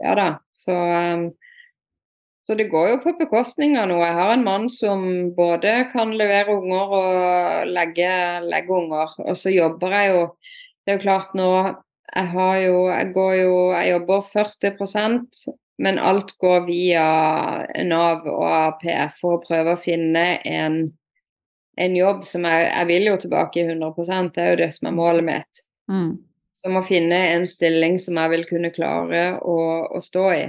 Ja da. Så, um, så det går jo på bekostning av noe. Jeg har en mann som både kan levere unger og legge, legge unger. Og så jobber jeg jo Det er jo klart nå Jeg har jo Jeg går jo Jeg jobber 40% men alt går via Nav og AAP for å prøve å finne en, en jobb som jeg, jeg vil jo tilbake i 100 det er jo det som er målet mitt. Mm. Som å finne en stilling som jeg vil kunne klare å, å stå i.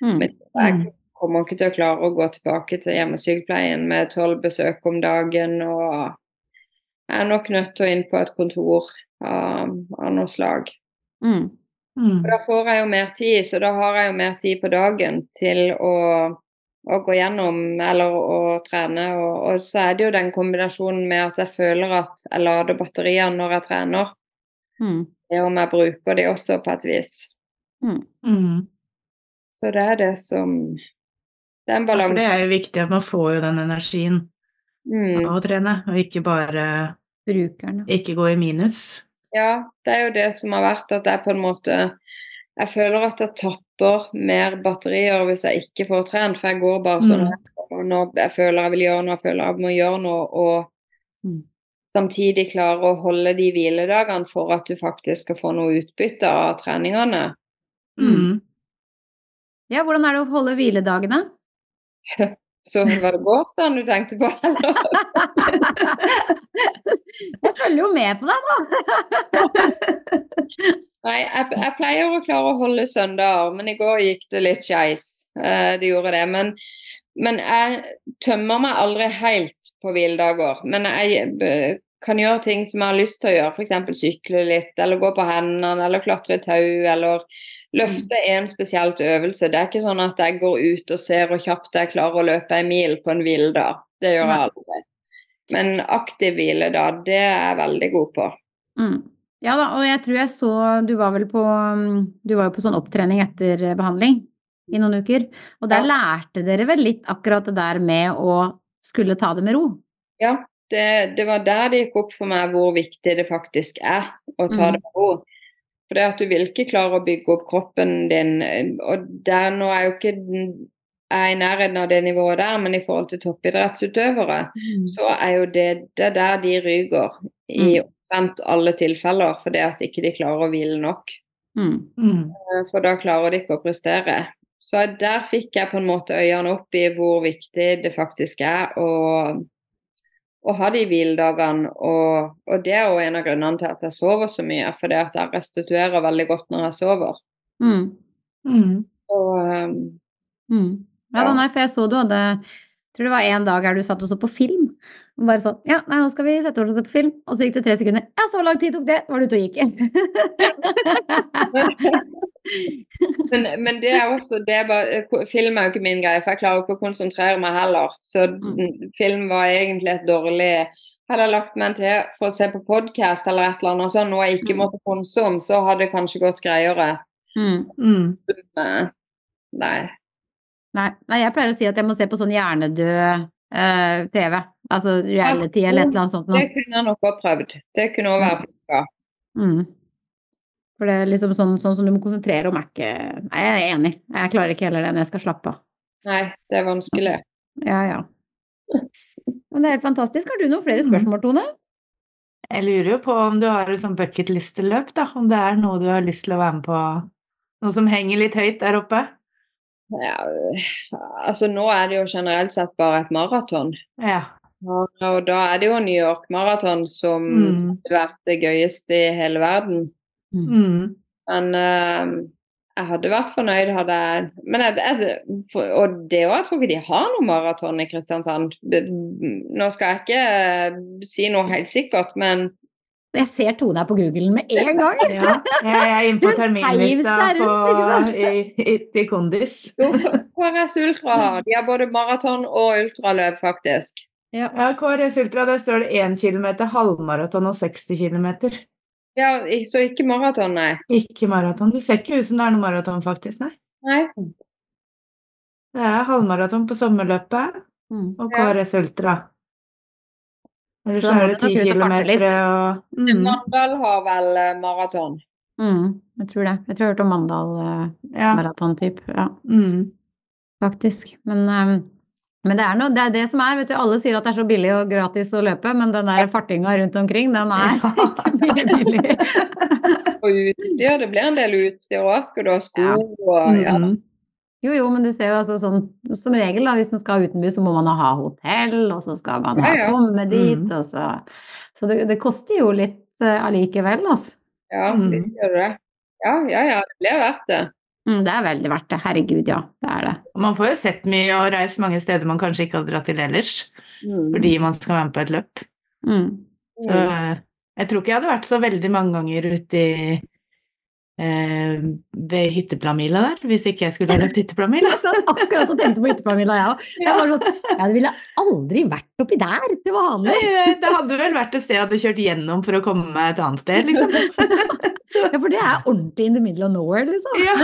Mm. Men jeg kommer ikke til å klare å gå tilbake til hjemmesykepleien med tolv besøk om dagen. Og jeg er nok nødt til å inn på et kontor av, av noe slag. Mm. Mm. Da får jeg jo mer tid, så da har jeg jo mer tid på dagen til å, å gå gjennom eller å trene. Og, og så er det jo den kombinasjonen med at jeg føler at jeg lader batteriene når jeg trener. Mm. Det om jeg bruker de også på et vis. Mm. Så det er det som Det er en Ja, det er jo viktig at man får jo den energien Mm. av å trene, og ikke bare Brukerne. ikke gå i minus. Ja, det er jo det som har vært at jeg på en måte Jeg føler at jeg tapper mer batterier hvis jeg ikke får trent, for jeg går bare sånn Mm. og nå jeg føler jeg vil gjøre noe, jeg føler jeg må gjøre noe, og Mm. Samtidig klare å holde de hviledagene for at du faktisk skal få noe utbytte av treningene. Mm. Ja, hvordan er det å holde hviledagene? [LAUGHS] Så var det gårsdagen du tenkte på, eller? [LAUGHS] Jeg følger jo med på deg, da! [LAUGHS] Nei, jeg, jeg pleier å klare å holde søndager, men i går gikk det litt skeis. Eh, det gjorde det. Men, men jeg tømmer meg aldri helt på hviledager. Men jeg eh, kan gjøre ting som jeg har lyst til å gjøre, f.eks. sykle litt, eller gå på hendene, eller klatre i tau, eller løfte en spesielt øvelse. Det er ikke sånn at jeg går ut og ser hvor kjapt jeg klarer å løpe en mil på en hviledag. Det gjør jeg aldri. Men aktiv hviledag, det er jeg veldig god på. Mm. Ja da, og jeg tror jeg så Du var vel på mm, Du var jo på sånn opptrening etter behandling i noen uker. Og der Ja. lærte dere vel litt akkurat det der med å skulle ta det med ro? Ja, Det, det var der det gikk opp for meg hvor viktig det faktisk er å ta Mm. det med ro. For det at du vil ikke klare å bygge opp kroppen din, og der nå er jo ikke er i nærheten av det nivået der, men i forhold til toppidrettsutøvere, så er jo det, det er der de ryker i omtrent alle tilfeller, fordi at ikke de klarer å hvile nok. Mm. Mm. Eh, For da klarer de ikke å prestere. Så der fikk jeg på en måte øynene opp i hvor viktig det faktisk er å, å ha de hviledagene. Og, og det er jo en av grunnene til at jeg sover så mye, fordi at jeg restituerer veldig godt når jeg sover. Mm. Mm. Og um, Mm. Ja, nei, for jeg så du hadde jeg tror det var en dag her du satt og så på film. Og bare sånn Ja, nei, nå skal vi sette oss og på film. Og så gikk det tre sekunder. Ja, så lang tid tok det! Var du ute og gikk? [LAUGHS] men, men det er også det er bare, Film er jo ikke min greie, for jeg klarer ikke å konsentrere meg heller. Så Mm. film var egentlig et dårlig Hadde jeg lagt meg til for å se på podkast eller et eller annet sånn, noe jeg ikke Mm. måtte ponse om, så hadde det kanskje gått greiere. mm. Mm. Eh, Nei. Nei, nei, jeg pleier å si at jeg må se på sånn hjernedød eh, TV. Altså reality eller et eller annet sånt noe. Det kunne jeg nok ha prøvd. Det kunne òg være funka. Mm. For det er liksom sånn, sånn som du må konsentrere om er ikke Nei, jeg er enig. Jeg klarer ikke heller det når jeg skal slappe av. Nei, det er vanskelig. Ja, ja. Men det er helt fantastisk. Har du noen flere spørsmål, Tone? Jeg lurer jo på om du har et sånn bucketlist-løp, da. Om det er noe du har lyst til å være med på, noe som henger litt høyt der oppe? Ja, altså nå er det jo generelt sett bare et maraton. Ja. Og, da er det jo New York Maraton som Mm. har vært det gøyeste i hele verden. Mm. Men uh, jeg hadde vært fornøyd hadde jeg Men jeg, jeg, for, Og det òg, jeg tror ikke de har noe maraton i Kristiansand. Nå skal jeg ikke eh, si noe helt sikkert, men Jeg ser Tone er på Google med en gang. ja. Jeg er inne på [LAUGHS] terminlista på, i, Kondis. KRS Ultra har de har både maraton og ultraløp, faktisk. Ja, KRS Ultra, der står det 1 km, halvmaraton og 60 km. Ja, Så ikke maraton, nei. Ikke maraton. Det ser ikke ut som det er noe maraton, faktisk. Nei. nei. Det er halvmaraton på sommerløpet Mm. og KRS Ultra. Ellers Så så er det ti kilometer og mm, Mandal har vel eh, maraton. Mm, jeg tror det. Jeg tror jeg har hørt om Mandal eh. Ja, Mm. faktisk. Men, um, men det er noe, det er det som er, vet du. Alle sier at det er så billig og gratis å løpe, men den der fartinga rundt omkring, den er [LAUGHS] ikke mye billig. [LAUGHS] Og utstyr, det blir en del utstyr òg. Skal du ha sko og ja. Mm. Jo, jo, men du ser jo altså sånn Som regel, da, hvis en skal utenbys, så må man ha hotell, og så skal man ha Ja, ja. komme dit, Mm. og så Så det, det koster jo litt uh, allikevel, altså. Ja, Mm. visst gjør det det. Ja, ja, ja, det blir verdt det. Mm, det er veldig verdt det. Herregud, ja. Det er det. Man får jo sett mye og reist mange steder man kanskje ikke hadde dratt til ellers, Mm. fordi man skal være med på et løp. Mm. Så eh, jeg tror ikke jeg hadde vært så veldig mange ganger ute i eh, ved hytteplanmila der, hvis ikke jeg skulle ha løpt hytteplanmila. [LAUGHS] Jeg satt akkurat og tenkte på hytteplanmila, jeg òg. Jeg var sånn ville aldri vært oppi der til vanlig. Det hadde vel vært et sted jeg hadde kjørt gjennom for å komme meg et annet sted, liksom. [LAUGHS] Ja, for det er ordentlig in the middle of nowhere, liksom. ja.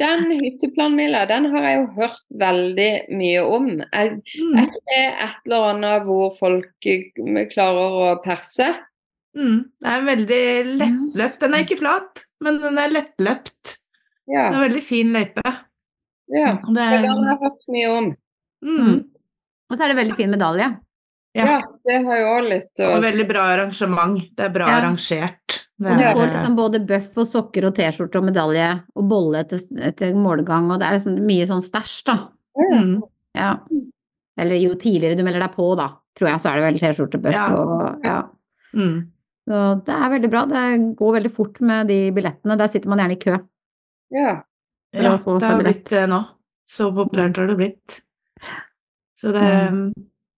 Den hytteplanmila, den har jeg jo hørt veldig mye om. Er, Mm, er det et eller annet hvor folk eh, klarer å perse? Mm. Det er veldig lettløpt. Den er ikke flat, men den er lettløpt. Så Ja. det er en veldig fin løype. ja. Det er, har jeg hørt mye om. mm, Og så er det veldig fin medalje. Ja. Ja, det har jo òg litt å og veldig bra arrangement. Det er bra Ja. arrangert. Det Og du er, får liksom både bøff og sokker og T-skjorte og medalje og bolle etter, etter målgang, og det er liksom mye sånn stæsj, da. mm, Ja. Eller jo tidligere du melder deg på, da, tror jeg, så er det vel T-skjorte, bøff og ja. mm. Så det er veldig bra. Det går veldig fort med de billettene. Der sitter man gjerne i kø. Ja. Ja, det har blitt det nå. Så populært har det blitt. Så det Mm.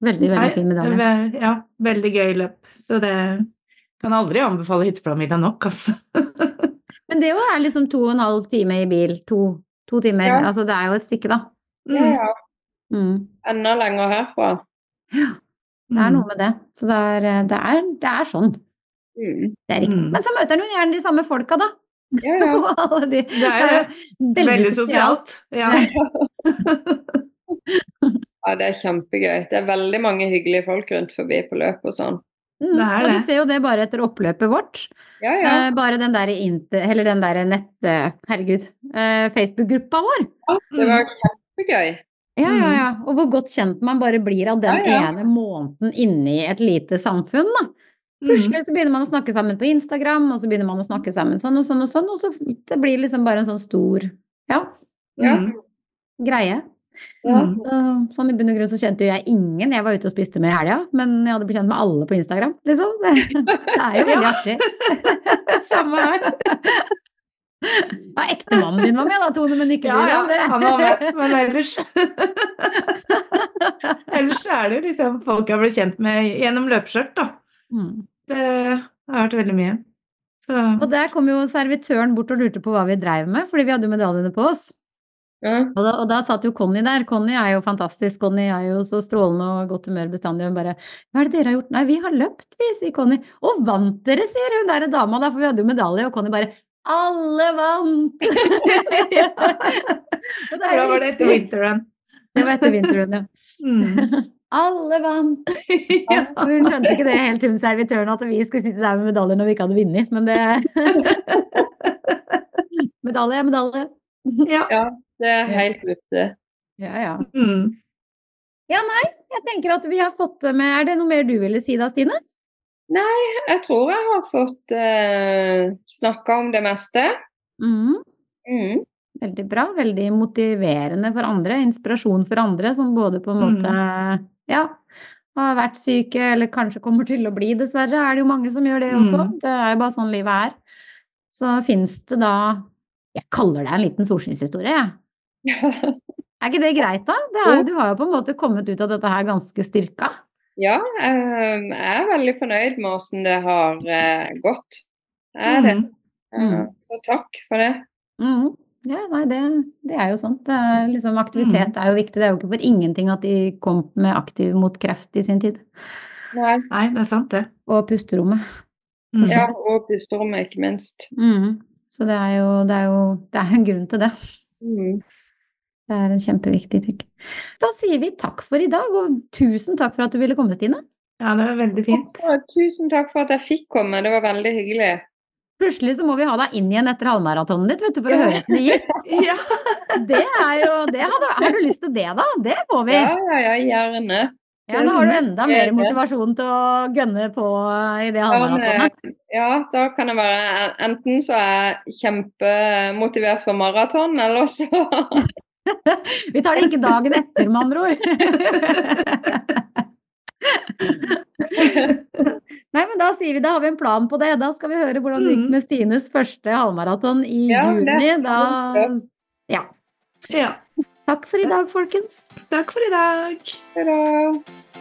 Veldig, veldig fin medalje. Ja, veldig gøy løp. Så det kan aldri anbefale hytteplanmila nok, altså. [LAUGHS] Men det jo er liksom to og en halv time i bil. To, to timer. Ja. Altså det er jo et stykke, da. ja, Mm, ja. Mm. Enda lenger herfra. Det er noe med det. Så det er, det er, det er sånn. Mm. Det er riktig. Mm. Men så møter en jo gjerne de samme folka, da. Ja, ja. [LAUGHS] De- Det er det. veldig veldig sosialt. Ja. [LAUGHS] Ja, det er kjempegøy. Det er veldig mange hyggelige folk rundt forbi på løp og sånn. Mm, Det er Og du ser jo det bare etter oppløpet vårt. Ja, ja. Eh, bare den der, inte, eller den der nett... Herregud. Eh, Facebook-gruppa vår. Det var kjempegøy. Ja, ja, Mm. ja. Og hvor godt kjent man bare blir av den Ja, ja. ene måneden inni et lite samfunn, da. Mm. Plutselig så begynner man å snakke sammen på Instagram, og så begynner man å snakke sammen sånn og sånn og sånn, og så det blir liksom bare en sånn stor, ja, Ja. Mm. greie. Ja. Mm. Så, sånn i bunn og grunn så kjente jo jeg ingen jeg var ute og spiste med i helga, men jeg hadde blitt kjent med alle på Instagram, liksom. Det, [LAUGHS] det er jo veldig artig. [LAUGHS] Samme her. [LAUGHS] Ja, ektemannen din var med da, Tone, men ikke Ja, du, ja. Han var med, men ellers Ellers er det jo liksom folk jeg har blitt kjent med gjennom løpeskjørt, da. Mm. Det har vært veldig mye. Så Og der kom jo servitøren bort og lurte på hva vi dreiv med, fordi vi hadde jo medaljene på oss. Ja. Og da, og da satt jo Conny der. Conny er jo fantastisk. Conny er jo så strålende og godt humør bestandig. Hun bare 'Hva er det dere har gjort?' 'Nei, vi har løpt, vi', sier Conny. 'Og vant dere', sier hun derre dama da, for vi hadde jo medalje. Og Conny bare 'Alle vant'! [LAUGHS] For da var det etter winterrun. Det var etter vinteren, ja. Mm. Alle vant! [LAUGHS] ja. Hun skjønte ikke det helt, hun servitøren, at vi skulle sitte der med medaljer når vi ikke hadde vunnet, men det [LAUGHS] Medalje er medalje. ja. Det er helt ute. Ja, ja. Mm. Jeg tenker at vi har fått det med Er det noe mer du ville si da, Stine? Nei, Jeg tror jeg har fått uh, snakka om det meste. Mm. Mm. Veldig bra. Veldig motiverende for andre. Inspirasjon for andre som både på en måte ja, har vært syke, eller kanskje kommer til å bli, dessverre. Er det jo mange som gjør det også. Mm. Det er jo bare sånn livet er. Så fins det da Jeg kaller det en liten solskinnshistorie, jeg. [LAUGHS] Er ikke det greit, da? Det er, du har jo på en måte kommet ut av dette her ganske styrka. Ja, eh, jeg er veldig fornøyd med åssen det har eh, gått. Jeg er det. Mm. Mm. så takk for det. Mhm. Ja, nei, det, det er jo sånt. Det er liksom, aktivitet er jo viktig. Det er jo ikke for ingenting at de kom med Aktiv mot kreft i sin tid. Nei. Nei, det er sant, det. Og pusterommet. Mm. Ja, og pusterommet, ikke minst. Mm. Så det er jo, det er jo det er en grunn til det. Mm. Det er en kjempeviktig ting. Da sier vi takk for i dag, og tusen takk for at du ville komme, Tine. Ja, det var veldig fint. Og tusen takk for at jeg fikk komme, det var veldig hyggelig. Plutselig så må vi ha deg inn igjen etter halvmaratonen ditt, vet du, for å høre hvordan det gikk. [LAUGHS] Ja. Det er jo det hadde, Har du lyst til det, da? Det må vi. Ja, ja, ja, gjerne. Ja, nå har du enda mer motivasjon til å gønne på i det halvmaratonet. ja, da kan det være Enten så er jeg kjempemotivert for maraton, eller så [LAUGHS] Vi tar det ikke dagen etter, med andre ord. [LAUGHS] Nei, men da sier vi da har vi en plan på det. Da skal vi høre hvordan det gikk Mhm. med Stines første halvmaraton i Ja, juni. Da Ja. ja. Takk for i dag, folkens. Takk for i dag. Ha da.